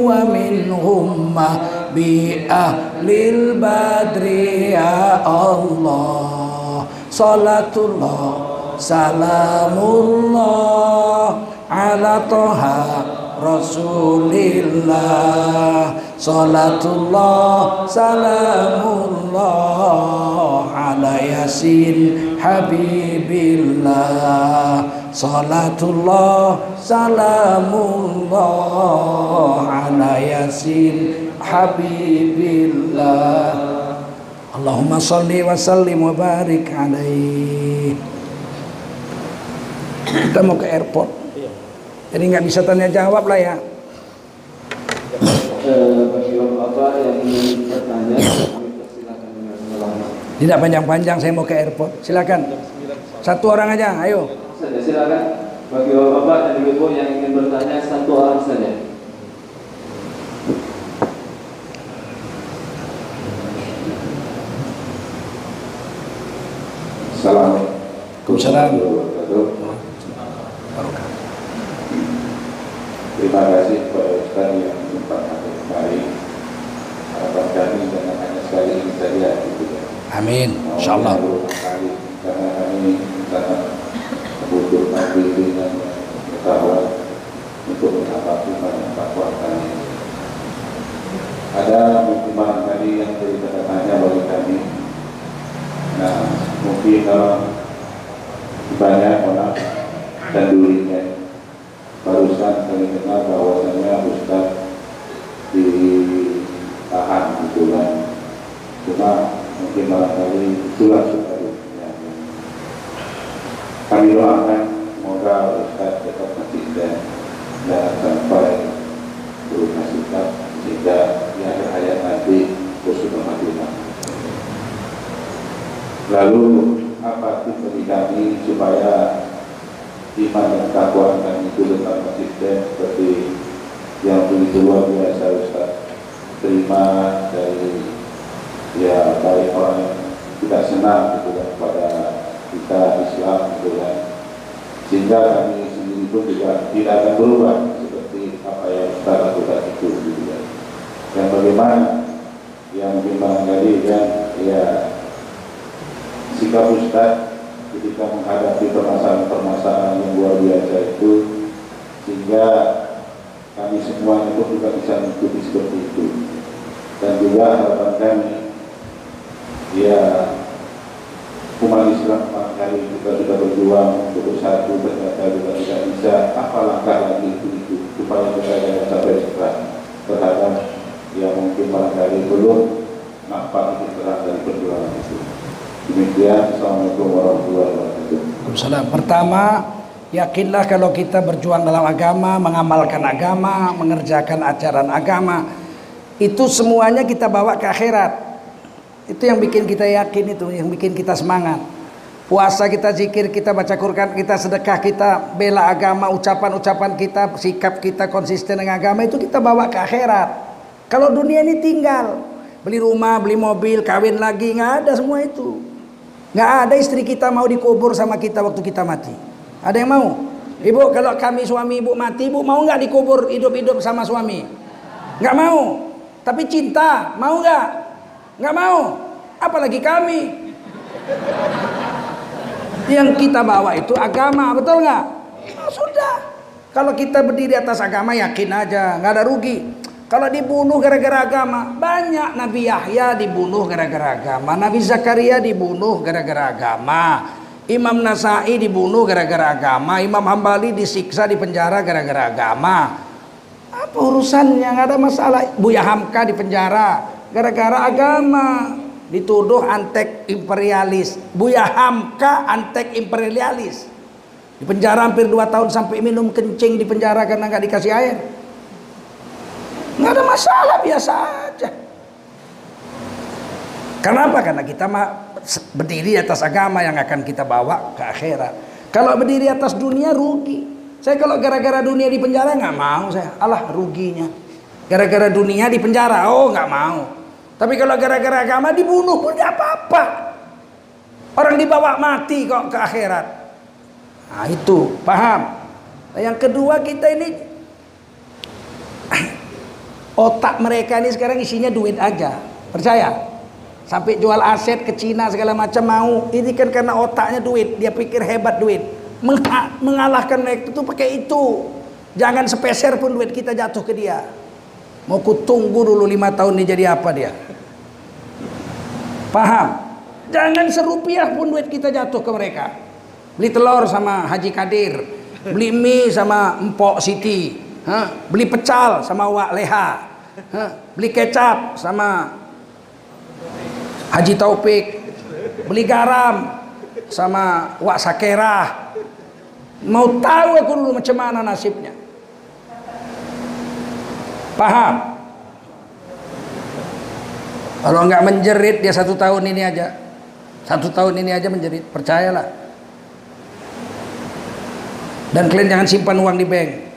wa min hummah bi ahlil badri ya Allah. Salatullah salamullah ala toha rasulillah Salatullah salamullah ala yasin habibillah. Salatullah salamullah ala yasin habibillah. Allahumma salli wa sallim wa barik alaih. Kita mau ke airport Jadi nggak bisa tanya jawab lah ya Tidak panjang-panjang saya mau ke airport. Silakan. Satu orang aja, ayo. Silakan bagi bapak dan ibu yang ingin bertanya satu orang saja. Assalamualaikum warahmatullahi wabarakatuh. Terima kasih kepada Ustaz yang menyempatkan kembali. Harapan kami jangan hanya sekali ini saja gitu ya. Amin. Insyaallah. Karena kami sangat membutuhkan bimbingan dan pengetahuan untuk menghadapi banyak fatwa kami. Ada mungkin tadi yang jadi tanda tanya bagi kami. Nah, mungkin kalau banyak orang dan durinya barusan kami dengar bahwasanya Ustaz ditahan gitu kan cuma mungkin barangkali itulah sebabnya kami doakan semoga Ustaz tetap konsisten dan sampai berubah sikap sehingga di akhir nanti khusus Madinah lalu apa tips bagi kami supaya iman dan takwa kami itu tetap konsisten seperti yang begitu luar biasa Ustaz. Terima dari ya baik orang yang tidak senang gitu kan pada kita Islam gitu kan. Sehingga kami sendiri pun juga tidak akan berubah seperti apa yang Ustaz lakukan itu gitu kan. Yang bagaimana yang memang tadi kan ya sikap Ustaz ketika menghadapi permasalahan-permasalahan yang luar biasa itu sehingga kami semua itu juga bisa mengikuti seperti itu. Dan juga harapan kami ya umat Islam kali kita sudah berjuang untuk bersatu ternyata juga tidak bisa. Apa langkah lagi itu, itu supaya kita jangan sampai setelah terhadap yang mungkin barangkali belum nampak itu terang dari perjuangan itu. Demikian, Assalamualaikum warahmatullahi wabarakatuh. Waalaikumsalam. Pertama, yakinlah kalau kita berjuang dalam agama, mengamalkan agama, mengerjakan ajaran agama, itu semuanya kita bawa ke akhirat. Itu yang bikin kita yakin itu, yang bikin kita semangat. Puasa kita zikir, kita baca Quran, kita sedekah, kita bela agama, ucapan-ucapan kita, sikap kita konsisten dengan agama itu kita bawa ke akhirat. Kalau dunia ini tinggal, beli rumah, beli mobil, kawin lagi, nggak ada semua itu. Nggak ada istri kita mau dikubur sama kita waktu kita mati. Ada yang mau? Ibu, kalau kami suami ibu mati, ibu mau nggak dikubur hidup-hidup sama suami? Nggak mau. Tapi cinta, mau nggak? Nggak mau. Apalagi kami. Yang kita bawa itu agama, betul nggak? Oh, sudah. Kalau kita berdiri atas agama, yakin aja, nggak ada rugi. Kalau dibunuh gara-gara agama, banyak Nabi Yahya dibunuh gara-gara agama, Nabi Zakaria dibunuh gara-gara agama, Imam Nasai dibunuh gara-gara agama, Imam Hambali disiksa di penjara gara-gara agama. Apa urusannya? Nggak ada masalah. Buya Hamka di penjara gara-gara agama. Dituduh antek imperialis. Buya Hamka antek imperialis. Di penjara hampir 2 tahun sampai minum kencing di penjara karena nggak dikasih air nggak ada masalah biasa aja. Kenapa? Karena kita berdiri atas agama yang akan kita bawa ke akhirat. Kalau berdiri atas dunia rugi. Saya kalau gara-gara dunia di penjara nggak mau saya. Alah ruginya. Gara-gara dunia di penjara oh nggak mau. Tapi kalau gara-gara agama dibunuh pun nggak apa-apa. Orang dibawa mati kok ke akhirat. Nah itu. Paham? Nah, yang kedua kita ini Otak mereka ini sekarang isinya duit aja. Percaya? Sampai jual aset ke Cina segala macam mau. Ini kan karena otaknya duit. Dia pikir hebat duit. mengalahkan mereka itu pakai itu. Jangan sepeser pun duit kita jatuh ke dia. Mau kutunggu dulu lima tahun ini jadi apa dia. Paham? Jangan serupiah pun duit kita jatuh ke mereka. Beli telur sama Haji Kadir. Beli mie sama Empok Siti ha, beli pecal sama Wak Leha ha, beli kecap sama Haji Taufik. Beli garam sama Wak Sakerah. Mau tahu aku dulu macam mana nasibnya? Paham? Kalau nggak menjerit dia satu tahun ini aja. Satu tahun ini aja menjadi percayalah. Dan kalian jangan simpan uang di bank.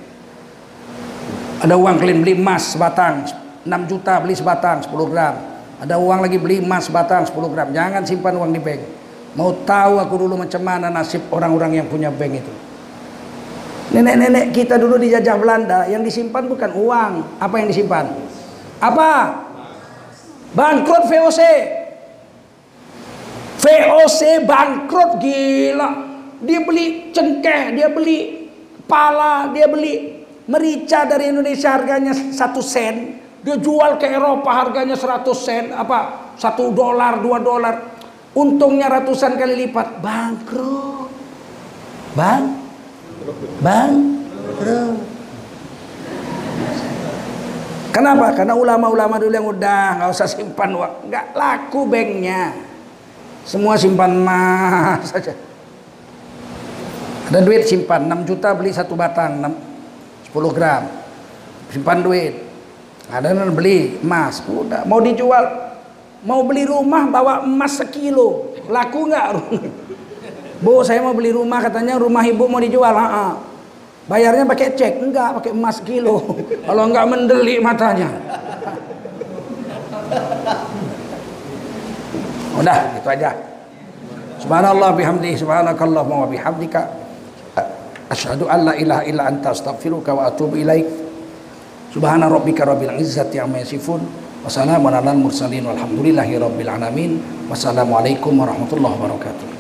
Ada uang kalian beli emas sebatang 6 juta beli sebatang 10 gram. Ada uang lagi beli emas sebatang 10 gram. Jangan simpan uang di bank. Mau tahu aku dulu macam mana nasib orang-orang yang punya bank itu. Nenek-nenek kita dulu dijajah Belanda, yang disimpan bukan uang. Apa yang disimpan? Apa? Bangkrut VOC. VOC bangkrut gila. Dia beli cengkeh, dia beli pala, dia beli merica dari Indonesia harganya satu sen. Dia jual ke Eropa harganya 100 sen, apa? Satu dolar, dua dolar. Untungnya ratusan kali lipat. Bangkrut. Bang? Bang? Kenapa? Karena ulama-ulama dulu yang udah nggak usah simpan uang, nggak laku banknya. Semua simpan emas saja. Ada duit simpan 6 juta beli satu batang 6, 10 gram. Simpan duit. Ada yang beli emas, udah mau dijual, mau beli rumah bawa emas sekilo, laku nggak? Bu, saya mau beli rumah katanya rumah ibu mau dijual. Ha. Bayarnya pakai cek, enggak, pakai emas kilo. Kalau enggak mendelik matanya. Udah, itu aja. Subhanallah bihamdi, subhanakallah wa bihamdika. Asyhadu an la ilaha illa anta astaghfiruka wa atubu ilaik. Subhana rabbika rabbil izzati amma yasifun. Wassalamu ala mursalin walhamdulillahi rabbil alamin. Wassalamualaikum warahmatullahi wabarakatuh.